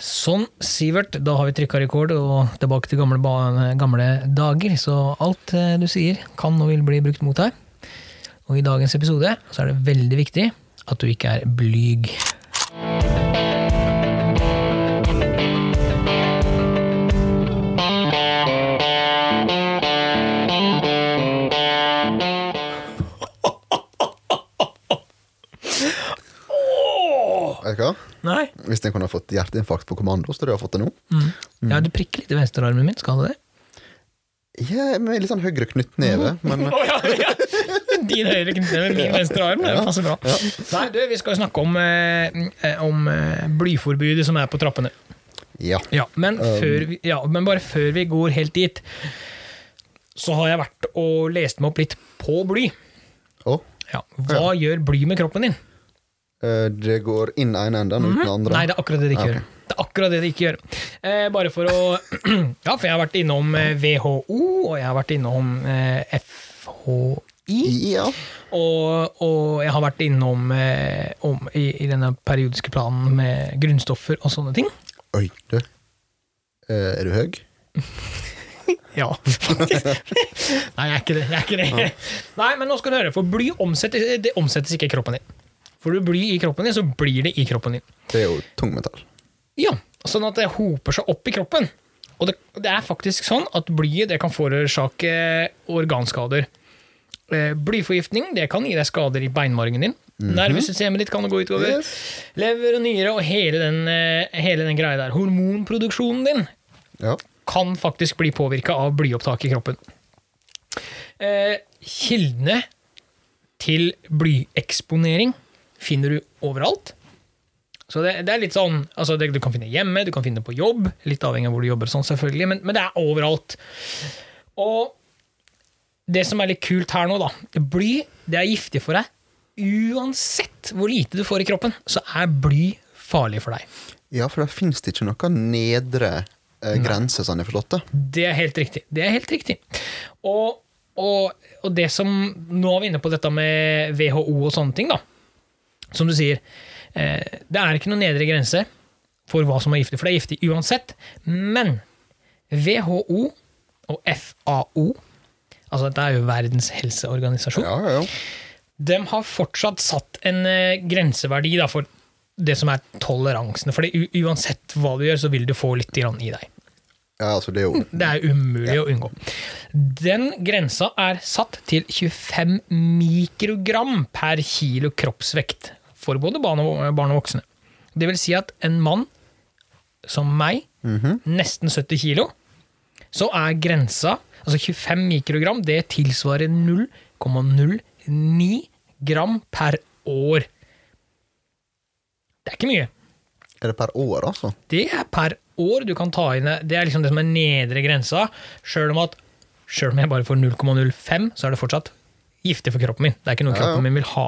Sånn, Sivert, da har vi trykka rekord og tilbake til gamle, gamle dager. Så alt eh, du sier, kan og vil bli brukt mot deg. Og i dagens episode så er det veldig viktig at du ikke er blyg. Hvis jeg kunne fått hjerteinfarkt på kommando, så du har fått det nå. Ja, du prikker litt i venstrearmen min, skal du det? Ja, med litt sånn høyre knyttneve, men oh, ja, ja. Din høyre knyttneve med min venstre arm. Det passer bra. Nei, du, vi skal jo snakke om, eh, om eh, blyforbudet som er på trappene. ja. Ja men, før vi, ja, men bare før vi går helt dit, så har jeg vært og lest meg opp litt på bly. Oh. Ja, hva gjør bly med kroppen din? Eh, det går inn ene enden uten den andre. Nei, det er akkurat det det ikke okay. gjør. Det er akkurat det det ikke gjør. Eh, bare for å Ja, for jeg har vært innom eh, WHO, og jeg har vært innom eh, FHI. Ja. Og, og jeg har vært innom eh, om, i, i denne periodiske planen med grunnstoffer og sånne ting. Oi, du. Eh, er du høy? Ja, faktisk. Nei, jeg er ikke det. Jeg er ikke det. Nei, men nå skal du høre, for bly omsettes, det omsettes ikke i kroppen din. Får du bly i kroppen din, så blir det i kroppen din. Det er jo tungmetall. Ja, sånn at det hoper seg opp i kroppen. Og det, det er faktisk sånn at blyet det kan forårsake organskader. Eh, Blyforgiftning det kan gi deg skader i beinmargen din. Nervesystemet ditt kan det gå utover. Yes. Lever og nyre og hele den, eh, hele den greia der. Hormonproduksjonen din Ja. kan faktisk bli påvirka av blyopptak i kroppen. Eh, kildene til blyeksponering finner du overalt. Så det, det er litt sånn, altså det, Du kan finne hjemme, du kan finne på jobb, litt avhengig av hvor du jobber, sånn selvfølgelig, men, men det er overalt. Og det som er litt kult her nå, da Bly det er giftig for deg. Uansett hvor lite du får i kroppen, så er bly farlig for deg. ja, for da fins det ikke noe nedre eh, grense, sånn jeg forstått det. Det er helt riktig. Det er helt riktig. Og, og, og det som Nå er vi inne på dette med WHO og sånne ting, da. Som du sier, eh, det er ikke noen nedre grense for hva som er giftig, for det er giftig uansett. Men WHO og FAO, altså dette er jo Verdens helseorganisasjon, Ja, ja, ja. de har fortsatt satt en eh, grenseverdi da, for det som er toleransen. For uansett hva du gjør, så vil du få litt grann i deg. ja altså, det er jo Det er umulig å unngå. Den grensa er satt til 25 mikrogram per kilo kroppsvekt for både barn og, barn og voksne. Det vil si at en mann som meg, nesten 70 kilo, så er grensa Altså 25 mikrogram, det tilsvarer 0,09 gram per år. Det er ikke mye. Er det per år, altså? Det er per år du kan ta inn Det er liksom det som er nedre grensa. Sjøl om, om jeg bare får 0,05, så er det fortsatt giftig for kroppen min. Det er ikke noe kroppen min vil ha.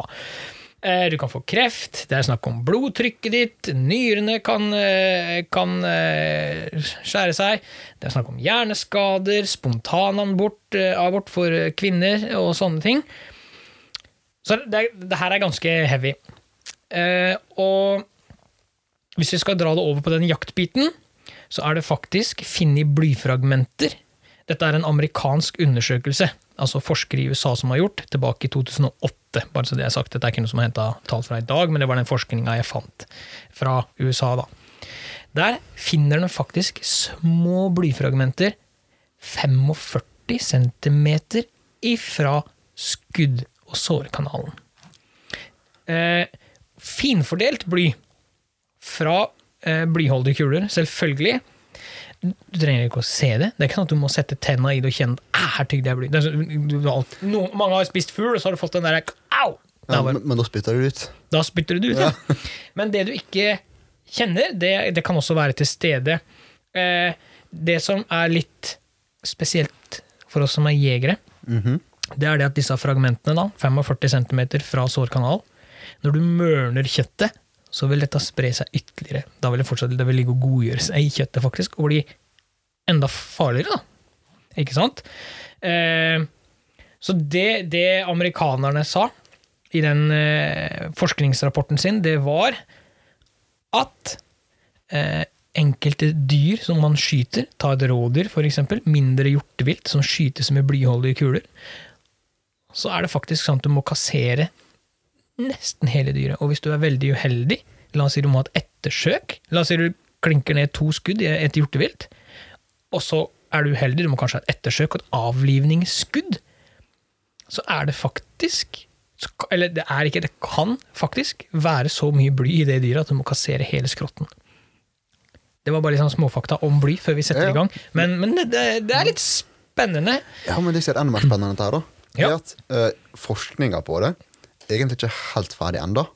Eh, Du kan få kreft, det er snakk om blodtrykket ditt, nyrene kan, eh, kan eh, skjære seg, det er snakk om hjerneskader, spontanabort abort for kvinner og sånne ting. Så det, det her er ganske heavy. Og hvis vi skal dra det over på den jaktbiten, så er det faktisk funnet blyfragmenter. Dette er en amerikansk undersøkelse, altså forskere i USA som har gjort, tilbake i 2008. Bare så det er sagt, Dette er ikke noe som er henta tall fra i dag, men det var den forskninga jeg fant fra USA. da. Der finner den faktisk små blyfragmenter 45 cm ifra skudd- og sårkanalen. Eh, finfordelt bly fra eh, blyholdige kuler, selvfølgelig. Du trenger ikke å se det. Det er ikke sånn at du må sette tenna i det og kjenne at her tygde jeg alt- no, mange har spist fugl, og så har du fått den der au! Ja, men, men da spytter du ut. da spytter du ut, ja. Men det du ikke kjenner, det, det kan også være til stede. Eh, det som er litt spesielt for oss som er jegere, Mhm. det er det at disse fragmentene, da, 45 cm fra sårkanal, når du mørner kjøttet, så vil dette spre seg ytterligere. Da vil det fortsatt det vil ligge og godgjøre seg i kjøttet, faktisk, og bli enda farligere, da. Ikke sant? Eh, så det, det amerikanerne sa i den eh, forskningsrapporten sin, det var at eh, enkelte dyr som man skyter, ta et rådyr f.eks., mindre hjortevilt som skytes med blyholdige kuler, så er det faktisk sånn at du må kassere nesten hele dyret. Og hvis du er veldig uheldig, la oss si du må ha et ettersøk, la oss si du klinker ned to skudd i et hjortevilt, og så er du uheldig, du må kanskje ha et ettersøk og et avlivningsskudd, så er det faktisk Eller det er ikke, det kan faktisk være så mye bly i det dyret at du må kassere hele skrotten. Det var bare litt sånn småfakta om bly før vi setter Ja, ja. i gang. Men, men det, det, er litt spennende. Ja, men det som er enda mer spennende her, da, Ja. er at uh, forskninga på det egentlig ikke helt ferdig ennå.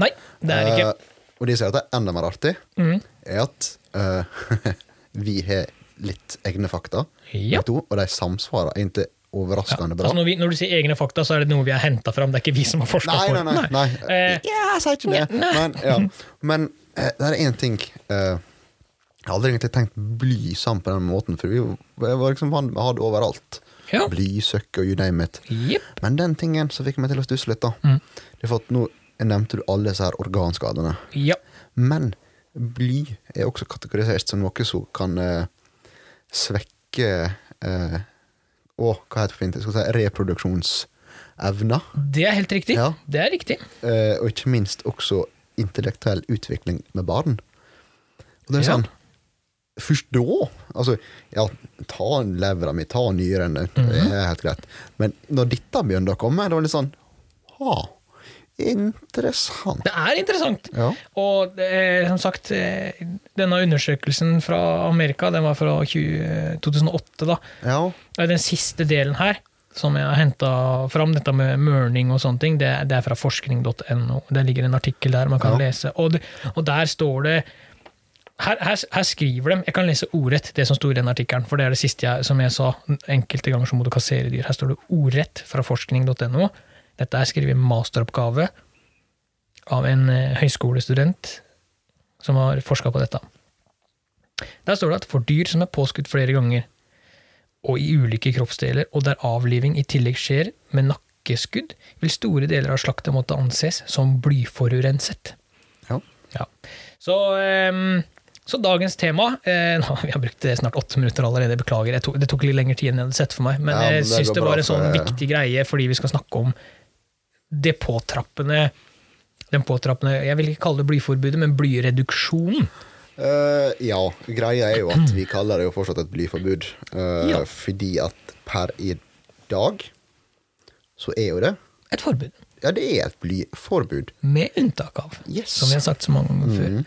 Nei, det er ikke. og de sier at det er enda mer artig, mm. er at eh, vi har litt egne fakta, Ja. to, og de samsvarer egentlig overraskende bra. Altså når, vi, når du sier egne fakta, så er det noe vi har henta fram. Det er ikke vi som har forska Nei, på nei, det. nei. nei. Eh, ja, jeg sier ikke det. nei. Men, ja. Men eh, det er én ting eh, Jeg har aldri egentlig tenkt bly sammen på den måten, for vi var liksom det overalt. Ja. Blysøkk og you name it. Yep. Men den tingen som fikk meg til å stusse litt, da Mm. Det er for at Nå nevnte du alle disse her organskadene. Ja. Men bly er også kategorisert som noe som kan eh, svekke eh, Å, hva heter det fint? Jeg skal si reproduksjonsevna. Det er helt riktig. Ja. Det er riktig. Eh, og ikke minst også intellektuell utvikling med barn. Og det er Ja. sånn Først da Altså, ja, ta levra mi, ta nyrene, det Mhm. er helt greit. Men når dette begynner å komme, det var litt sånn Ha, interessant. Det er interessant. Ja. Og eh, som sagt, eh, denne undersøkelsen fra Amerika, den var fra 20, 2008, da. Ja. Den siste delen her, som jeg har henta fram, dette med mørning og sånne ting, det, det er fra forskning.no. Det ligger en artikkel der man kan Ja. lese. Og, det, og der står det her, her, her skriver de Jeg kan lese ordrett det som sto i den artikkelen, for det er det siste jeg, som jeg sa. Enkelte ganger så må du kassere dyr. Her står det ordrett fra forskning.no. Dette er skrevet masteroppgave av en eh, høyskolestudent som har forska på dette. Der står det at for dyr som er påskutt flere ganger, og i ulike kroppsdeler, og der avliving i tillegg skjer med nakkeskudd, vil store deler av slaktet måtte anses som blyforurenset. Ja. Ja. Så, ehm, så dagens tema eh, nå, Vi har brukt snart åtte minutter allerede, beklager. Tok, det tok litt lengre tid enn jeg hadde sett for meg. Men Ja, men jeg det syns det var en sånn for- viktig greie, fordi vi skal snakke om det påtrappende den påtrappende, Jeg vil ikke kalle det blyforbudet, men blyreduksjonen. Uh, ja, greia er jo at vi kaller det jo fortsatt et blyforbud. Uh, Ja. Fordi at per i dag så er jo det Et forbud. Ja, det er et blyforbud. Med unntak av, Yes. som vi har sagt så mange ganger før. Mm.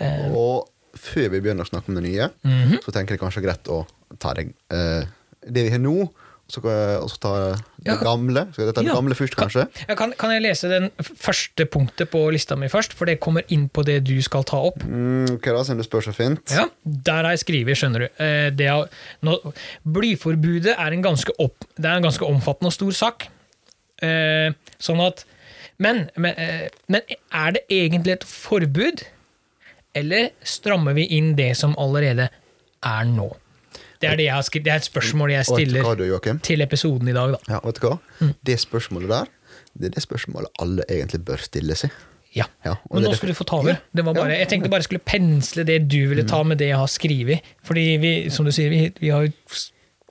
Uh, Og før vi begynner å snakke om det nye, Mhm. så tenker jeg kanskje greit å ta det, eh, det vi har nå, så kan jeg også ta det Ja. gamle. Skal jeg ta det Ja. gamle først, kanskje? Ja, kan, kan jeg lese den første punktet på lista mi først? For det kommer inn på det du skal ta opp. Mm, ok, da, siden du spør så fint. Ja, Der har jeg skrevet, skjønner du. Eh, Det er, nå, blyforbudet er en ganske, opp, det er en ganske omfattende og stor sak. Eh, sånn at men, men, eh, men er det egentlig et forbud, eller strammer vi inn det som allerede er nå? Det er, det jeg har skrevet, det er et spørsmål jeg stiller hva du, til episoden i dag, da. Ja, vet du hva? Mm. Det spørsmålet der, det er det spørsmålet alle egentlig bør stille seg. Ja. Ja, Men nå skulle du få ta over. Det var bare, jeg tenkte bare jeg skulle pensle det du ville ta med det jeg har skrevet. Fordi vi, som du sier, vi, vi har jo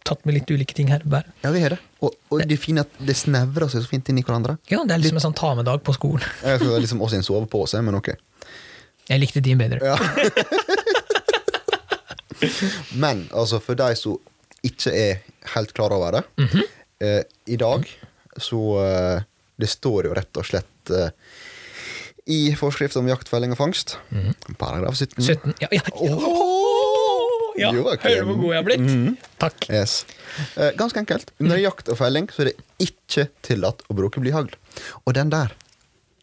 tatt med litt ulike ting her. Bare. Ja, vi har det. Og, og det er fint at det snevrer seg så fint inn i hverandre. Ja, det er liksom en sånn ta med-dag på skolen. Jeg skal liksom også en sovepose, men ok. Jeg likte din bedre. Ja. Men altså, for de som ikke er helt klar over det Mhm. eh, I dag så eh, Det står jo rett og slett eh, i forskrift om jakt, felling og fangst, paragraf 17. 17. Ja, ja. Ja. Joakim. Hører du hvor god jeg har blitt? Mhm. Takk. Yes. Eh, ganske enkelt. Under jakt og felling så er det ikke tillatt å bruke blyhagl. Og den der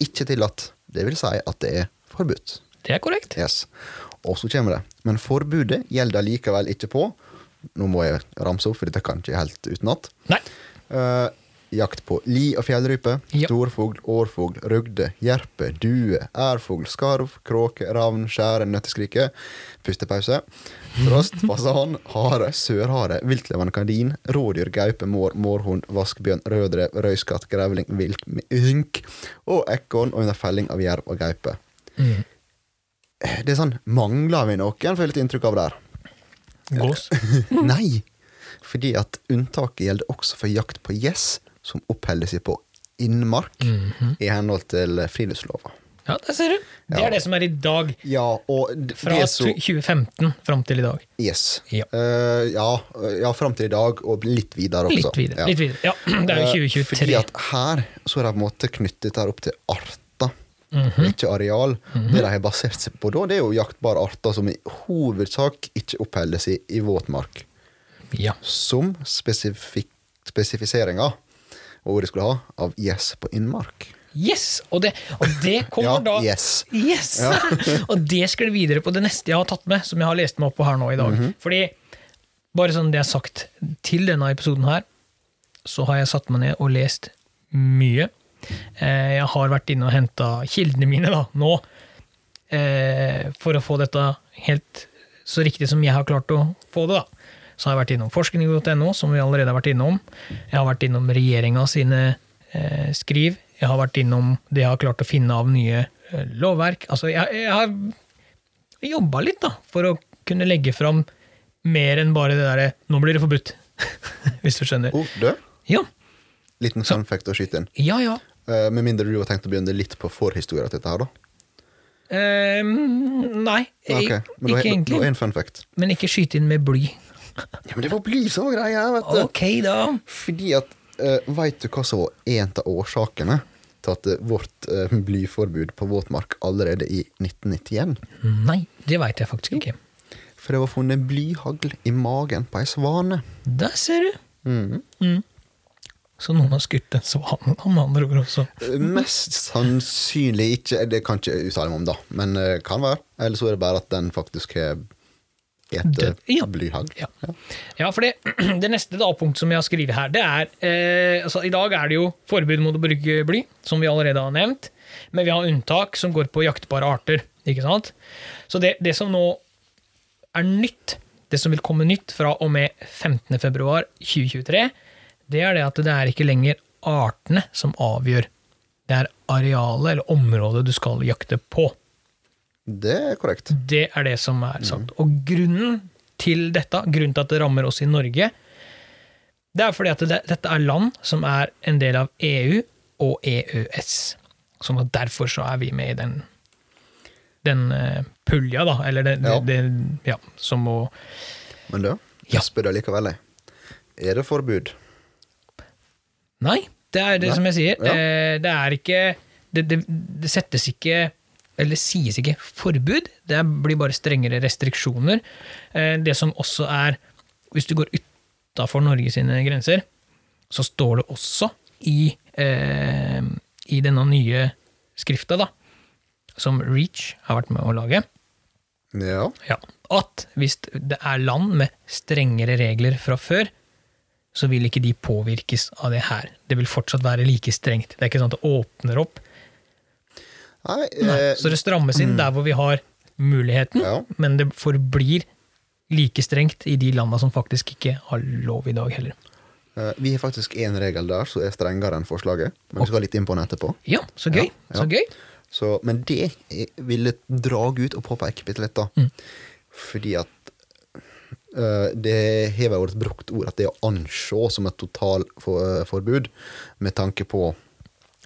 ikke tillatt, det vil si at det er forbudt. Det er korrekt. Yes. Og så kommer det. Men forbudet gjelder likevel ikke på Nå må jeg ramse opp, for dette kan ikke helt utenat. Eh, jakt på li og fjellrype, Ja. storfugl, årfugl, rugde, jerpe, due, ærfugl, skarv, kråke, ravn, skjære, nøtteskrike. Pustepause. Frost, fasan, hare, sørhare, viltlevende kanin, rådyr, gaupe, mår, mårhund, vaskbjørn, rødrev, røyskatt, grevling, vilt, hynk og ekorn, under felling av jerv og gaupe. Mm. Det er sånn Mangler vi noen, får jeg litt inntrykk av der. Gås. Nei! Fordi at unntaket gjelder også for jakt på gjess som oppholder seg på innmark Mhm. i henhold til friluftslova. Ja, det ser du. Det Ja. er det som er i dag. Ja, og Fra det så 2015 fram til i dag. Yes. Ja. uh, ja, ja fram til i dag, og litt videre også. Litt videre. Ja. Litt videre. Ja, det er jo Eh, 2023. Fordi at her så er det på en måte knyttet der opp til arter, -hmm. ikke areal. Det de har basert seg på da, det er jo jaktbare arter som i hovedsak ikke oppholder seg i våtmark. Ja. Som spesifik spesifiseringa og ordet skulle ha, av gjess på innmark. Yes! Og det, og det kommer Ja, da yes. Yes! og det skal videre på det neste jeg har tatt med, som jeg har lest meg opp på her nå i dag. Mhm. Fordi, bare sånn det er sagt, til denne episoden her, så har jeg satt meg ned og lest mye. Eh, Jeg har vært inne og henta kildene mine da, nå, eh, for å få dette helt så riktig som jeg har klart å få det. da. Så har jeg vært innom forskning.no, som vi allerede har vært innom. Jeg har vært innom regjeringa sine eh, skriv. Jeg har vært innom det jeg har klart å finne av nye lovverk. Altså, jeg, jeg har jobba litt da, for å kunne legge fram mer enn bare det derre 'nå blir det forbudt', hvis du skjønner. Oh, du, Ja, liten fun fact å skyte inn. ja. ja. Eh, med mindre du har tenkt å begynne litt på forhistoria til dette her, da. Um, nei, Ok, ik- Men ikke har egentlig. en fun fact. Men ikke skyte inn med bly. Ja, men det var bly som var greia, vet du. Ok, da. Fordi at uh, Veit du hva som var en av årsakene til at det vårt uh, blyforbud på våtmark allerede i 1991? Nei, det veit jeg faktisk ikke. For det var funnet blyhagl i magen på ei svane. Der ser du. Mhm. Mm. Så noen har skutt en svane, med andre ord også. Eh, Mest sannsynlig ikke, det kan ikke uttale meg om, da, men uh, kan være. Eller så er det bare at den faktisk har et Død. Ja. blyhagl. Ja, ja for det, det neste da, punkt som jeg har skrevet her, det er eh, altså, I dag er det jo forbud mot å bruke bly, som vi allerede har nevnt. Men vi har unntak som går på jaktbare arter. ikke sant? Så det, det som nå er nytt, det som vil komme nytt fra og med 15.2.2023, det er det at det er ikke lenger artene som avgjør. Det er arealet eller området du skal jakte på. Det er korrekt. Det er det som er sagt. Og grunnen til dette, grunnen til at det rammer oss i Norge, det er fordi at det, dette er land som er en del av EU og EØS. Så derfor så er vi med i den, den eh, pulja, da. Eller det, Ja. det, ja, som må Men du, jeg spør deg likevel. Er det forbud? Nei, det er det Nei. som jeg sier. Ja. Eh, Det er ikke det, det, det settes ikke eller sies ikke forbud, det blir bare strengere restriksjoner. Eh, Det som også er Hvis du går utafor Norge sine grenser, så står det også i, eh, i denne nye skrifta, da, som Reach har vært med å lage, Ja. ja, at hvis det er land med strengere regler fra før, så vil ikke de påvirkes av det her. Det vil fortsatt være like strengt. Det er ikke sånn at det åpner opp. Nei, Nei. eh, Så det strammes inn der hvor vi har muligheten, Ja. men det forblir like strengt i de landa som faktisk ikke har lov i dag heller. eh, vi har faktisk én regel der som er strengere enn forslaget, men vi skal litt inn på den etterpå. Ja, så gøy. Ja, ja. Så gøy. Så, men det jeg ville dra ut og påpeke bitte litt, da. Mm. Fordi at det har vært brukt ord at det er å anse som et totalforbud med tanke på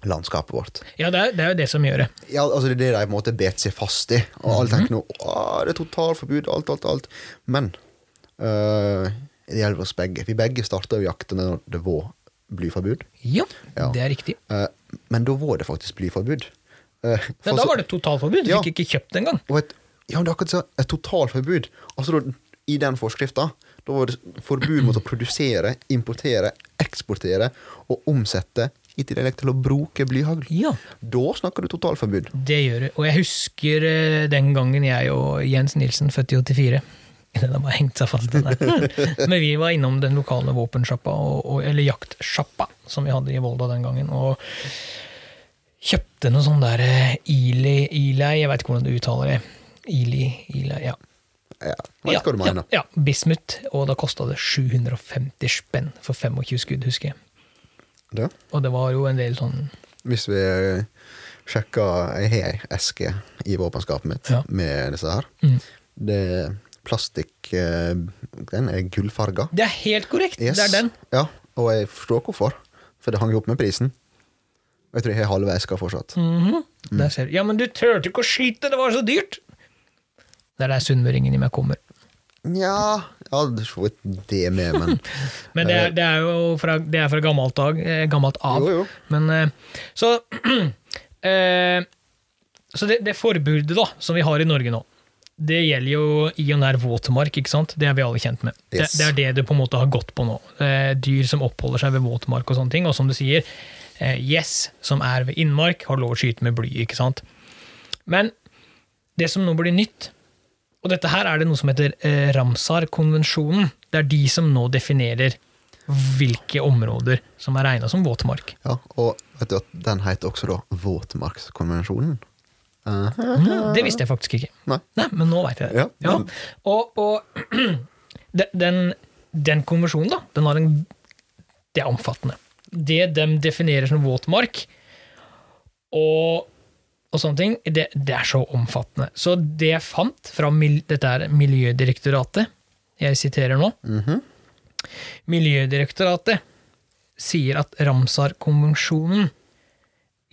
landskapet vårt. Ja, det er, det er jo det som gjør det. Ja, altså Det er det de på en måte bet seg fast i. Og alle Mhm. tenker nå «Åh, det er totalforbud, alt, alt, alt. Men øh, det gjelder oss begge. Vi begge starta jo jakta når det var blyforbud. Ja, Ja. det er riktig. Eh, men da var det faktisk blyforbud. Uh, Men da var det totalforbud. Du Ja. fikk ikke kjøpt engang. og et, ja, men det er akkurat så, et totalforbud. Altså da, I den forskrifta da var det forbud mot å produsere, importere, eksportere og omsette, i tillegg til å bruke blyhagl. Ja. Da snakker du totalforbud. Det gjør det. Og jeg husker eh, den gangen jeg og Jens Nilsen, født i 84 Den har bare hengt seg fast, den der. Men vi var innom den lokale våpensjappa, eller jaktsjappa, som vi hadde i Volda den gangen, og kjøpte noe sånn der eh, Eli, Eli, jeg veit ikke hvordan du uttaler det. Ili, Ilei, ja. Ja, vet hva du mener. Ja, ja, Bismut, og da kosta det 750 spenn for 25 skudd, husker jeg. Det? Og det var jo en del sånn hvis vi sjekker Jeg har ei eske i våpenskapet mitt Ja. med disse her. Mm. Det er plastikk eh, Den er gullfarga. Det er helt korrekt. Yes. Det er den. Ja, og jeg forstår hvorfor. For det hang jo opp med prisen. Og jeg tror jeg har halve eska fortsatt. Mm Der ser du. Ja, men du turte ikke å skyte, det var så dyrt! Det er der sunnmøringen i meg kommer. Nja Ja, hadde så vidt det med, men Men det er, det er jo fra, det er fra gammelt, dag, eh, gammelt av. Jo, jo. Men eh, Så, eh, så det, det forbudet da, som vi har i Norge nå, det gjelder jo i og nær våtmark, ikke sant? Det er vi alle kjent med. Yes. Det, det er det du på en måte har gått på nå. Eh, dyr som oppholder seg ved våtmark og sånne ting. Og som du sier, eh, gjess som er ved innmark, har lov å skyte med bly, ikke sant? Men det som nå blir nytt, og dette her er det noe som heter eh, Ramsar-konvensjonen. Det er de som nå definerer hvilke områder som er regna som våtmark. Ja, og vet du at den heter også da våtmarkskonvensjonen? Eh, Det visste jeg faktisk ikke. Nei. Nei, men nå veit jeg det. Ja. Og, og den, den, den konvensjonen, da, den har en Det er omfattende. Det de definerer som våtmark, og, og sånne ting, det, det er så omfattende. Så det jeg fant fra mil, dette er Miljødirektoratet, jeg siterer nå mhm. Miljødirektoratet sier at Ramsar-konvensjonen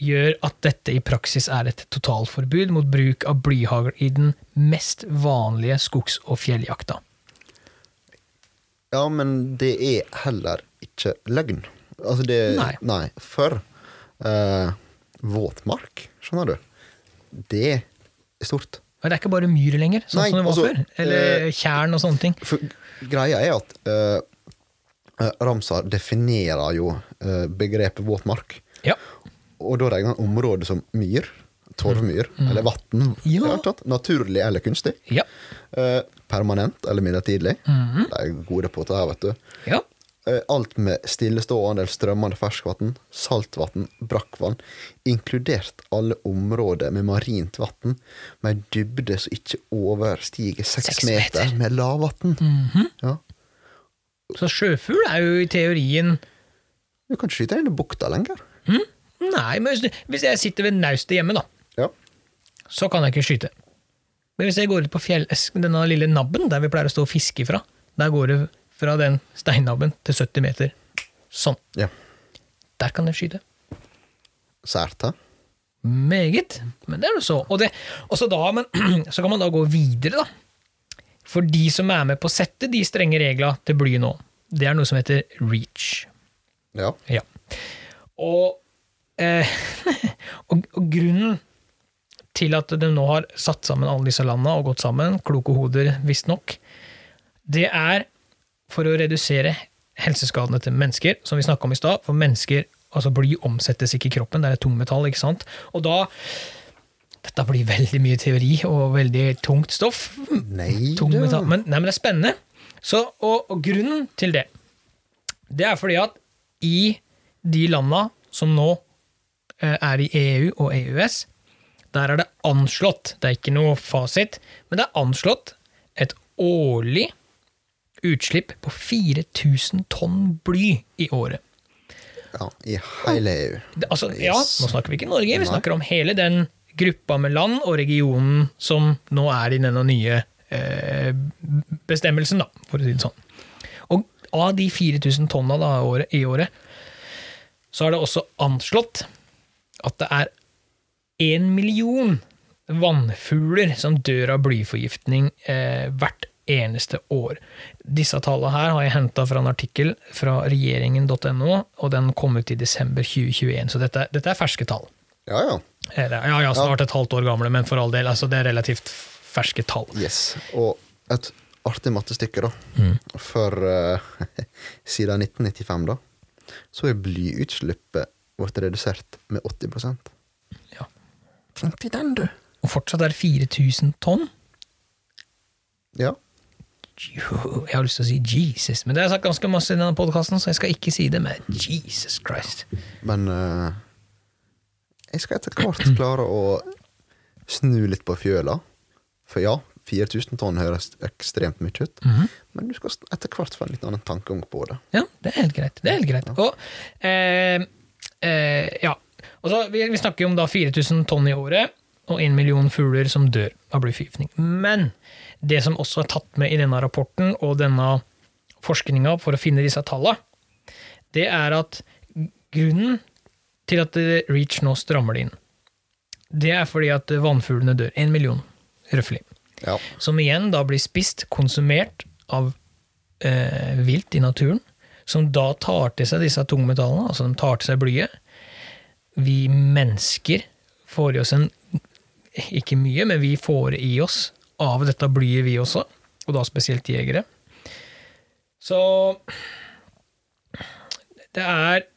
gjør at dette i praksis er et totalforbud mot bruk av blyhagl i den mest vanlige skogs- og fjelljakta. Ja, men det er heller ikke løgn. Altså, det Nei. Nei. For uh, våtmark, skjønner du, det er stort. Men det er ikke bare myr lenger, sånn Nei, som det var altså, før. Eller tjern og sånne ting. Greia er at eh, Ramsar definerer jo eh, begrepet våtmark. Ja. Og da regner han området som myr, torvmyr, eller vann. Mm. Ja. Naturlig eller kunstig. Ja. Permanent eller midlertidig. Mhm. De er gode på dette her, vet du. ja. Eh, alt med stillestående eller strømmende ferskvann, saltvann, brakkvann, inkludert alle områder med marint vann med en dybde som ikke overstiger seks meter, meter. med lavvann. Mhm. Ja. Så sjøfugl er jo i teorien Du kan ikke skyte inn i bukta lenger. Nei, men hvis, hvis jeg sitter ved naustet hjemme, da, Ja. så kan jeg ikke skyte. Men hvis jeg går ut på fjell, denne lille nabben der vi pleier å stå og fiske fra, der går det fra den steinnabben til 70 meter. Sånn. ja. Der kan jeg skyte. Sært, da? Meget. Men det er jo så. Og, det, så, da, men, så kan man da gå videre, da. For de som er med på å sette de strenge reglene til bly nå, det er noe som heter REACH. Ja. Ja. Og, eh, og, og grunnen til at de nå har satt sammen alle disse landene og gått sammen, kloke hoder visstnok, det er for å redusere helseskadene til mennesker, som vi snakka om i stad. For mennesker, altså bly omsettes ikke i kroppen, det er et tungmetall, ikke sant. Og da Dette blir veldig mye teori og veldig tungt stoff. Nei Tungmetall. Men, nei, men det er spennende. Så, og, og grunnen til det, det er fordi at i de landa som nå eh, er i EU og EØS, der er det anslått, det er ikke noe fasit, men det er anslått et årlig utslipp på 4000 tonn bly i året. Ja, I hele EU. Altså, Ja, nå snakker vi ikke Norge, vi snakker om hele den gruppa med land og regionen som nå er i denne nye eh, bestemmelsen, da, for å si det sånn. Og av de 4000 tonna da, i året, så er det også anslått at det er én million vannfugler som dør av blyforgiftning eh, hvert eneste år. Disse tallene her har jeg henta fra en artikkel fra regjeringen.no, og den kom ut i desember 2021, så dette, dette er ferske tall. Ja, ja. Eller, ja, ja, snart et halvt år gamle, men for all del, altså, det er relativt ferske tall. Yes. Og et artig mattestykke, da. Mm. For uh, siden 1995, da, så er blyutslippet vårt redusert med 80% Ja. Tenk til den, du. Og fortsatt er det 4000 tonn. Ja. Jeg har lyst til å si Jesus, men det har jeg sagt ganske masse i denne podkasten, så jeg skal ikke si det, men Jesus Christ. Men uh, jeg skal etter hvert klare å snu litt på fjøla. For ja, 4000 tonn høres ekstremt mye ut. Mhm. Men du skal etter hvert få en litt annen tankegang på det. Ja, det er helt greit. Det er helt greit. Og eh, eh, ja, Også, vi, vi snakker jo om da 4000 tonn i året, og en million fugler som dør av blyforgiftning. Men det som også er tatt med i denne rapporten og denne forskninga for å finne disse tallene, det er at grunnen til at Reach nå strammer det inn, det er fordi at vannfuglene dør. En million, røftlig. Ja. Som igjen da blir spist, konsumert av eh, vilt i naturen, som da tar til seg disse tungmetallene, altså de tar til seg blyet. Vi mennesker får i oss en Ikke mye, men vi får i oss av dette blyet, vi også. Og da spesielt jegere. Så det er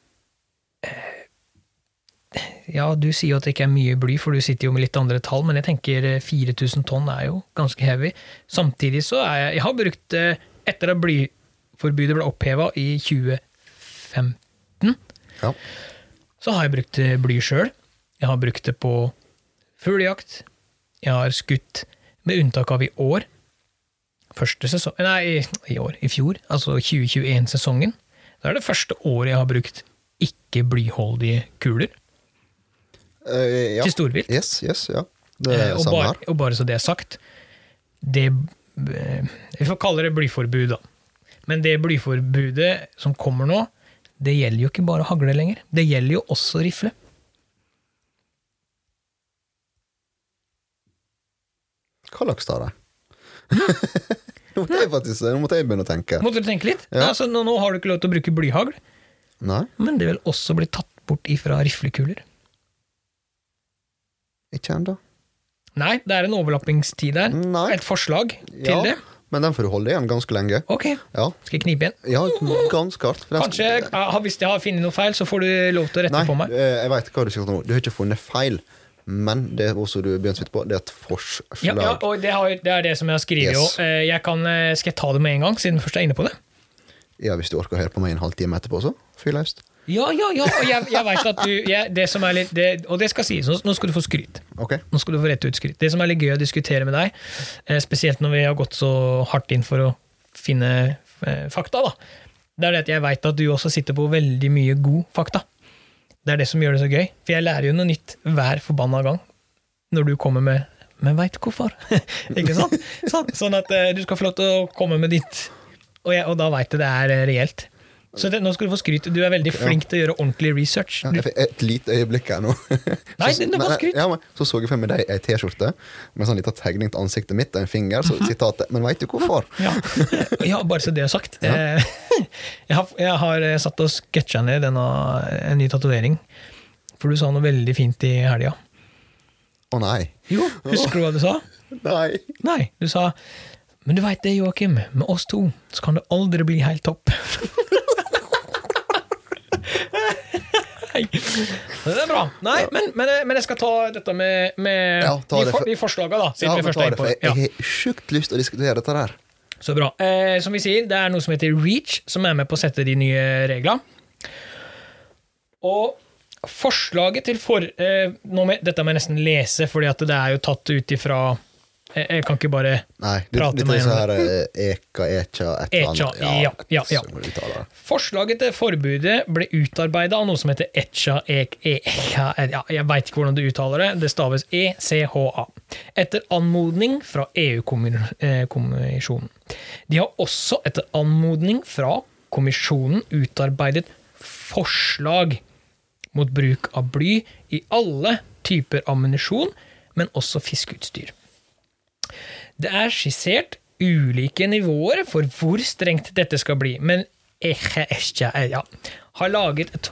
ja, du sier jo at det ikke er mye bly, for du sitter jo med litt andre tall, men jeg tenker eh, 4000 tonn er jo ganske heavy. Samtidig så er jeg Jeg har brukt det etter at blyforbudet ble oppheva i 2015, Ja. så har jeg brukt eh, bly sjøl. Jeg har brukt det på fuglejakt. Jeg har skutt, med unntak av i år, første sesong Nei, i, år. I fjor. Altså 2021-sesongen. Det er det første året jeg har brukt ikke-blyholdige kuler Uh, ja. til storvilt. Yes, yes, ja. Det er og, samme bare, og bare så det er sagt, det eh, Vi får kalle det blyforbud, da. Men det blyforbudet som kommer nå, det gjelder jo ikke bare hagle lenger. Det gjelder jo også rifle. Hva slags da, det? nå måtte jeg faktisk Nå måtte jeg begynne å tenke. Måtte du tenke litt? Ja. Altså, nå, nå har du ikke lov til å bruke blyhagl, Nei, men det vil også bli tatt bort ifra riflekuler. ikke ennå. Nei, det er en overlappingstid der. Nei. Et forslag til Ja, det. men den får du holde igjen ganske lenge. Ok, Ja, skal jeg knipe igjen? ja ganske hardt. Kanskje, Hvis jeg har funnet noe feil, så får du lov til å rette Nei, på meg. Nei, jeg veit hva du sier nå. Du har ikke funnet feil, men det er også du vidt på, det er et forslag. Ja, ja, og det, har, det er det som jeg har skrevet Yes. Eh, Jeg kan, eh, skal jeg ta det med en gang, siden du først er inne på det? Ja, hvis du orker å høre på meg en halvtime etterpå, så fyr. Ja, ja, ja, og jeg, jeg vet at du jeg, det som er litt, det, Og det skal sies, nå- skal du få skryt. Okay. Nå skal du få rett ut skryt. Det som er litt gøy å diskutere med deg, eh, spesielt når vi har gått så hardt inn for å finne fakta, da, det er det at jeg veit at du også sitter på veldig mye god fakta. Det er det som gjør det så gøy. For jeg lærer jo noe nytt hver forbanna gang når du kommer med Men veit hvorfor? Ikke sant? Sånn, at eh, du skal få lov til å komme med ditt, og, jeg, og da veit jeg det er eh, reelt. Så det, nå skal du få skryt. Du er veldig flink til å gjøre ordentlig research. Du, Ja, et lite øyeblikk her nå. Nei, Så- det var skryt. Ja, men, så så jeg for meg deg ei T-skjorte med sånn liten tegning til ansiktet mitt og en finger. Så Mhm. sitatet Men veit du hvorfor? Ja. ja, bare så det er sagt. Ja. Jeg har, jeg har eh, satt og sketsja ned denne, en ny tatovering. For du sa noe veldig fint i helga. Å nei. Jo, husker du hva du sa? Nei. Nei, du sa Men du veit det, Joakim, med oss to så kan det aldri bli helt topp. Nei. Det er bra. Nei, men, men, men jeg skal ta dette med, med Ja, ta de, det for, for- de forslagene, da. Siden Ja, vi først er det, på for det. jeg, Ja. jeg har sjukt lyst til å diskutere dette der. Så bra. Eh, som vi sier, det er noe som heter REACH, som er med på å sette de nye reglene. Og forslaget til for... Eh, må, dette må jeg nesten lese, fordi det er jo tatt ut ifra jeg, jeg kan ikke bare Nei, det, Prate dette meg så gjennom eh, Eka, Echa, et annet. ja, ja, ja. Du det. Forslaget til forbudet ble utarbeida av noe som heter ECHA ek, ECHA, ja, Jeg veit ikke hvordan du uttaler det. Det staves ECHA. Etter anmodning fra EU-kommisjonen. De har også etter anmodning fra kommisjonen utarbeidet forslag mot bruk av bly i alle typer ammunisjon, men også fiskeutstyr. Det er skissert ulike nivåer for hvor strengt dette skal bli, men ECHA ja, har laget et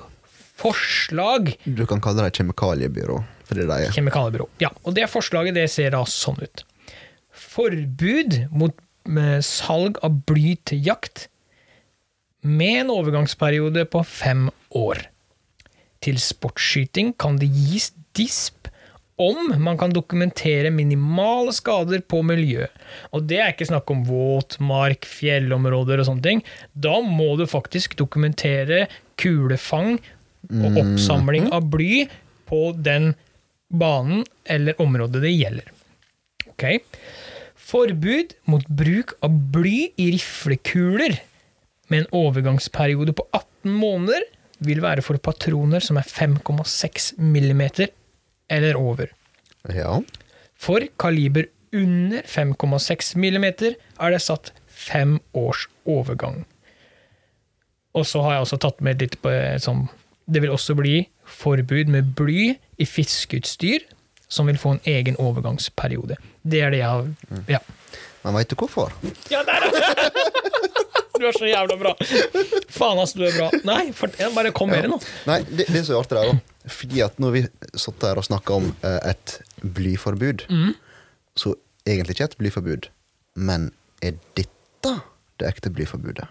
forslag Du kan kalle det et kjemikaliebyrå. Det er Kjemikaliebyrå. Ja, og det forslaget det ser da sånn ut. Forbud mot med salg av bly til jakt med en overgangsperiode på fem år. Til sportsskyting kan det gis disp om man kan dokumentere minimale skader på miljøet. Og det er ikke snakk om våtmark, fjellområder og sånne ting. Da må du faktisk dokumentere kulefang og oppsamling av bly på den banen eller området det gjelder. Ok? Forbud mot bruk av bly i riflekuler med en overgangsperiode på 18 måneder. vil være for patroner som er 5,6 millimeter eller over. Ja. For kaliber under 5,6 millimeter er det satt fem års overgang. Og så har jeg også tatt med litt på sånn Det vil også bli forbud med bly i fiskeutstyr, som vil få en egen overgangsperiode. Det er det jeg har Ja. Men veit du hvorfor? Ja, der er det! Du er så jævla bra. Faen, ass, du er bra. Nei, for, bare kom mer det nå. Nei, det, det er så artig der, da Fordi at når vi satt her og snakka om eh, et blyforbud, så egentlig ikke et blyforbud, men er dette det ekte blyforbudet?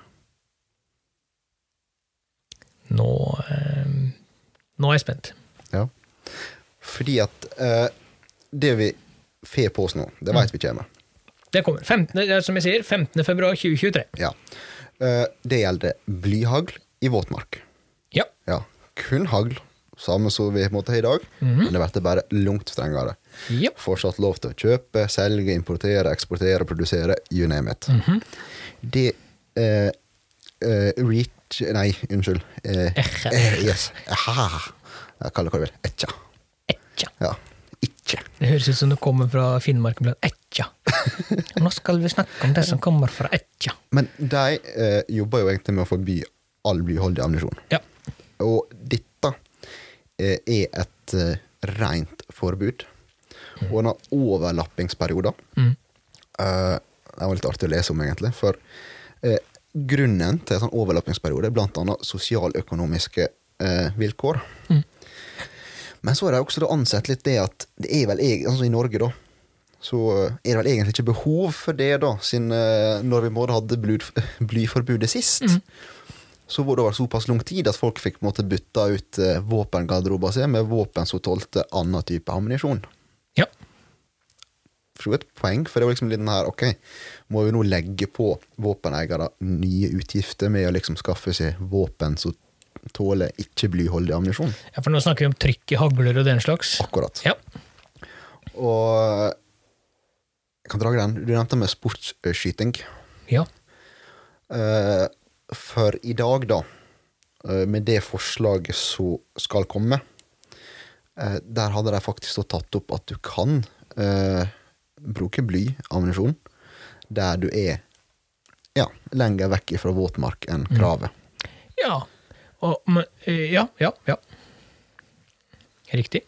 Nå, eh, nå er jeg spent. Ja. Fordi at eh, det vi får på oss nå, det veit vi kommer. Det kommer. 15, er som jeg sier, 15. februar 2023. Ja. Eh, det gjelder blyhagl i våtmark. Ja. Ja. Kun hagl, samme som vi måtte ha i dag, men det blir bare langt strengere. Ja. Fortsatt lov til å kjøpe, selge, importere, eksportere, produsere, you name it. Det eh, eh, reach Nei, unnskyld. Eh, eh, yes. Aha. Jeg kaller det hva du vil. Etja. Etja. Ja. Ikke. Det høres ut som det kommer fra Finnmark. men Etja. Nå skal vi snakke om det som kommer fra Etja. Men de eh, jobber jo egentlig med å forby all blyholdig ammunisjon. Ja. Og dette eh, er et eh, rent forbud. Og en overlappingsperioden. Mm. Eh, det var litt artig å lese om, egentlig. For eh, grunnen til en sånn overlappingsperiode er annet sosialøkonomiske eh, vilkår. Mm. Men så har de også ansett litt det at det er vel altså i Norge, da, så er det vel egentlig ikke behov for det, da, siden eh, når vi både hadde blyforbudet sist. Så var det over såpass lang tid at folk fikk på en måte bytta ut eh, våpengarderoben sin med våpen som tålte annen type ammunisjon. Ja. For et poeng, for det var liksom litt den her Ok, må vi nå legge på våpeneiere nye utgifter med å liksom skaffe seg våpen som tåler ikke blyholdig ammunisjon? ja, for nå snakker vi om trykk i hagler og den slags. Akkurat. Ja. Og jeg kan dra den. Du nevnte med sportsskyting. Ja. Uh, for i dag, da, uh, med det forslaget som skal komme, uh, der hadde de faktisk tatt opp at du kan bruke blyammunisjon der du er ja, lenger vekk fra våtmark enn kravet. Ja. Og, men, ja, ja, ja. Riktig.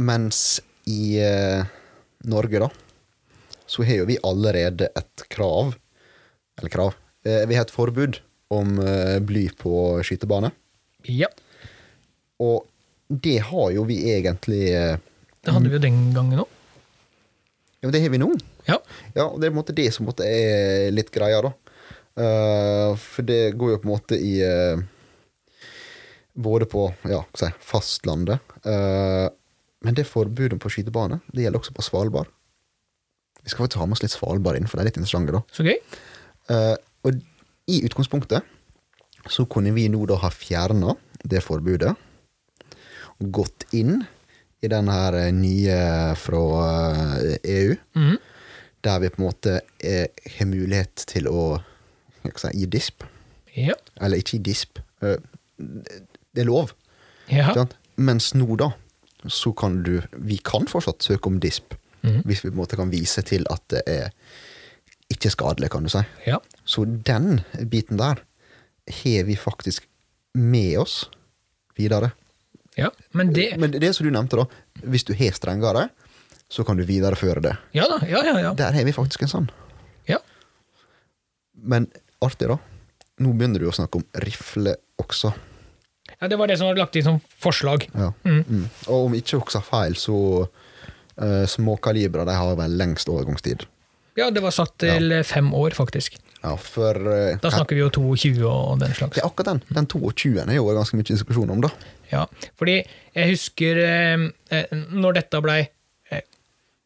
Mens i Norge, da, så har jo vi allerede et krav Eller krav. Eh, vi har et forbud om eh, bly på skytebane. Ja. Og det har jo vi egentlig eh, Det hadde vi jo den gangen òg. Ja, men det har vi nå. Ja. Ja, og det er på en måte det som måte er litt greia, da. For det går jo på en måte i Både på ja, si, fastlandet. men det forbudet på skytebane det gjelder også på Svalbard. Vi skal faktisk ha med oss litt Svalbard inn, for det er litt interessant. da. Så gøy. Uh, og i utgangspunktet så kunne vi nå da ha fjerna det forbudet. Og gått inn i den her eh, nye fra eh, EU, Mhm. der vi på en måte har mulighet til å si, gi disp. Ja. Eller ikke gi disp. Uh, det er lov. ja. Mens nå, da, så kan du Vi kan fortsatt søke om disp. Mhm. Hvis vi på en måte kan vise til at det er ikke skadelig, kan du si. ja. Så den biten der har vi faktisk med oss videre. ja. Men det Men det som du nevnte, da. Hvis du har strengere, så kan du videreføre det. Ja da. Ja, ja, ja. Der har vi faktisk en sånn. ja. Men artig, da. Nå begynner du å snakke om rifle også. ja det var det som var lagt inn som forslag. Ja. Mm. Mm. Og om ikke husker feil, så uh, småkalibre de har vel lengst overgangstid. Ja, det var satt til fem år, faktisk. Ja, for uh, Da snakker vi jo 22 og den slags. Ja, akkurat den. Den 22 er jo ganske mye diskusjon om, da. Ja, fordi jeg husker eh, når dette blei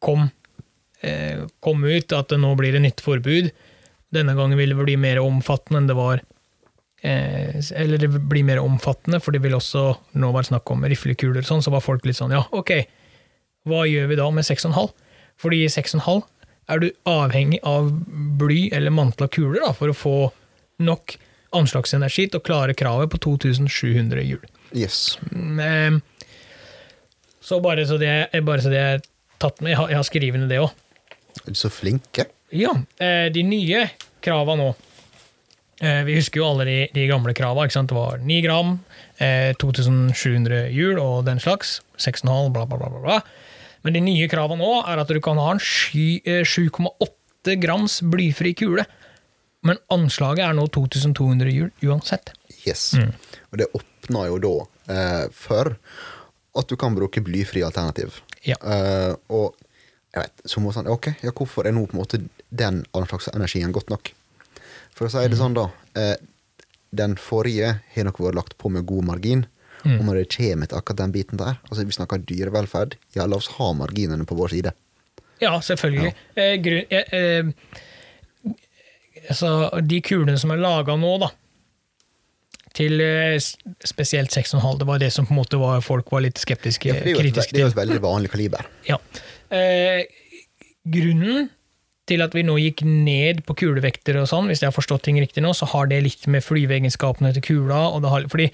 kom, eh, kom ut, at det nå blir det nytt forbud. Denne gangen vil det bli mer omfattende enn det var eh, Eller det blir mer omfattende, for det vil også nå være snakk om riflekuler og sånn, så var folk litt sånn ja, ok, hva gjør vi da med 6,5? Fordi i 6,5 er du avhengig av bly eller mantla kuler da, for å få nok anslagsenergi til å klare kravet på 2700 hjul. Yes. Mm, eh, Så bare så det, eh, bare så det er tatt med, jeg har, har skrevet ned det òg. Er du så flinke? Ja, eh, de nye krava nå eh, Vi husker jo alle de, de gamle krava. Det var 9 gram, eh, 2700 hjul og den slags. 6,5, bla, bla, bla, bla, bla. Men de nye kravene nå er at du kan ha en eh, 7,8 grams blyfri kule. Men anslaget er nå 2200 hjul uansett. Yes. Og det åpner jo da eh, for at du kan bruke blyfri alternativ. Ja. Eh, og jeg vet, så må sånn, ok, ja, hvorfor er nå på en måte den anslagsenergien godt nok? For å si det sånn, da. Eh, den forrige har nok vært lagt på med god margin. Og når det kommer til akkurat den biten der, altså vi snakker dyrevelferd, ja, la oss ha marginene på vår side. Ja, selvfølgelig. Eh, grunn, eh, eh, altså, de kulene som er laga nå, da, til eh, spesielt 6,5, det var det som på en måte var, folk var litt skeptiske, Ja, det kritiske det er jo et veldig vanlig kaliber. Ja. Eh, grunnen til at vi nå gikk ned på kulevekter og sånn, hvis jeg har forstått ting riktig nå, så har det litt med flyveegenskapene til kula og det har, Fordi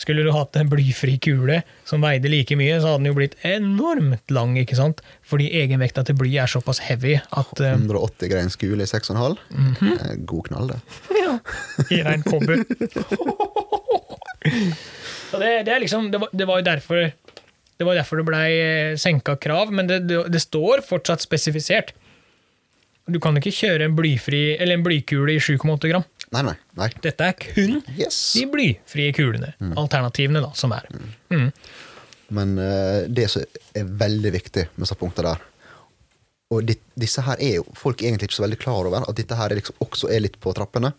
skulle du hatt en blyfri kule som veide like mye, så hadde den jo blitt enormt lang, ikke sant? Fordi egenvekta til bly er såpass heavy at uh, 180 greins kule i 6,5. Mm -hmm. God knall, det. Ja, i rein kobber. Så det, det, er liksom, det, var, det var jo derfor det var derfor det blei senka krav, men det, det, det står fortsatt spesifisert. Du kan ikke kjøre en blyfri, eller en blykule i 7,8 gram. Nei, nei. nei. Dette er kun Yes. de blyfrie kulene. Alternativene, da, som er. Mm. Men uh, det som er veldig viktig med disse punktene der Og di- disse her er jo folk egentlig ikke så veldig klar over at dette her er liksom også er litt på trappene.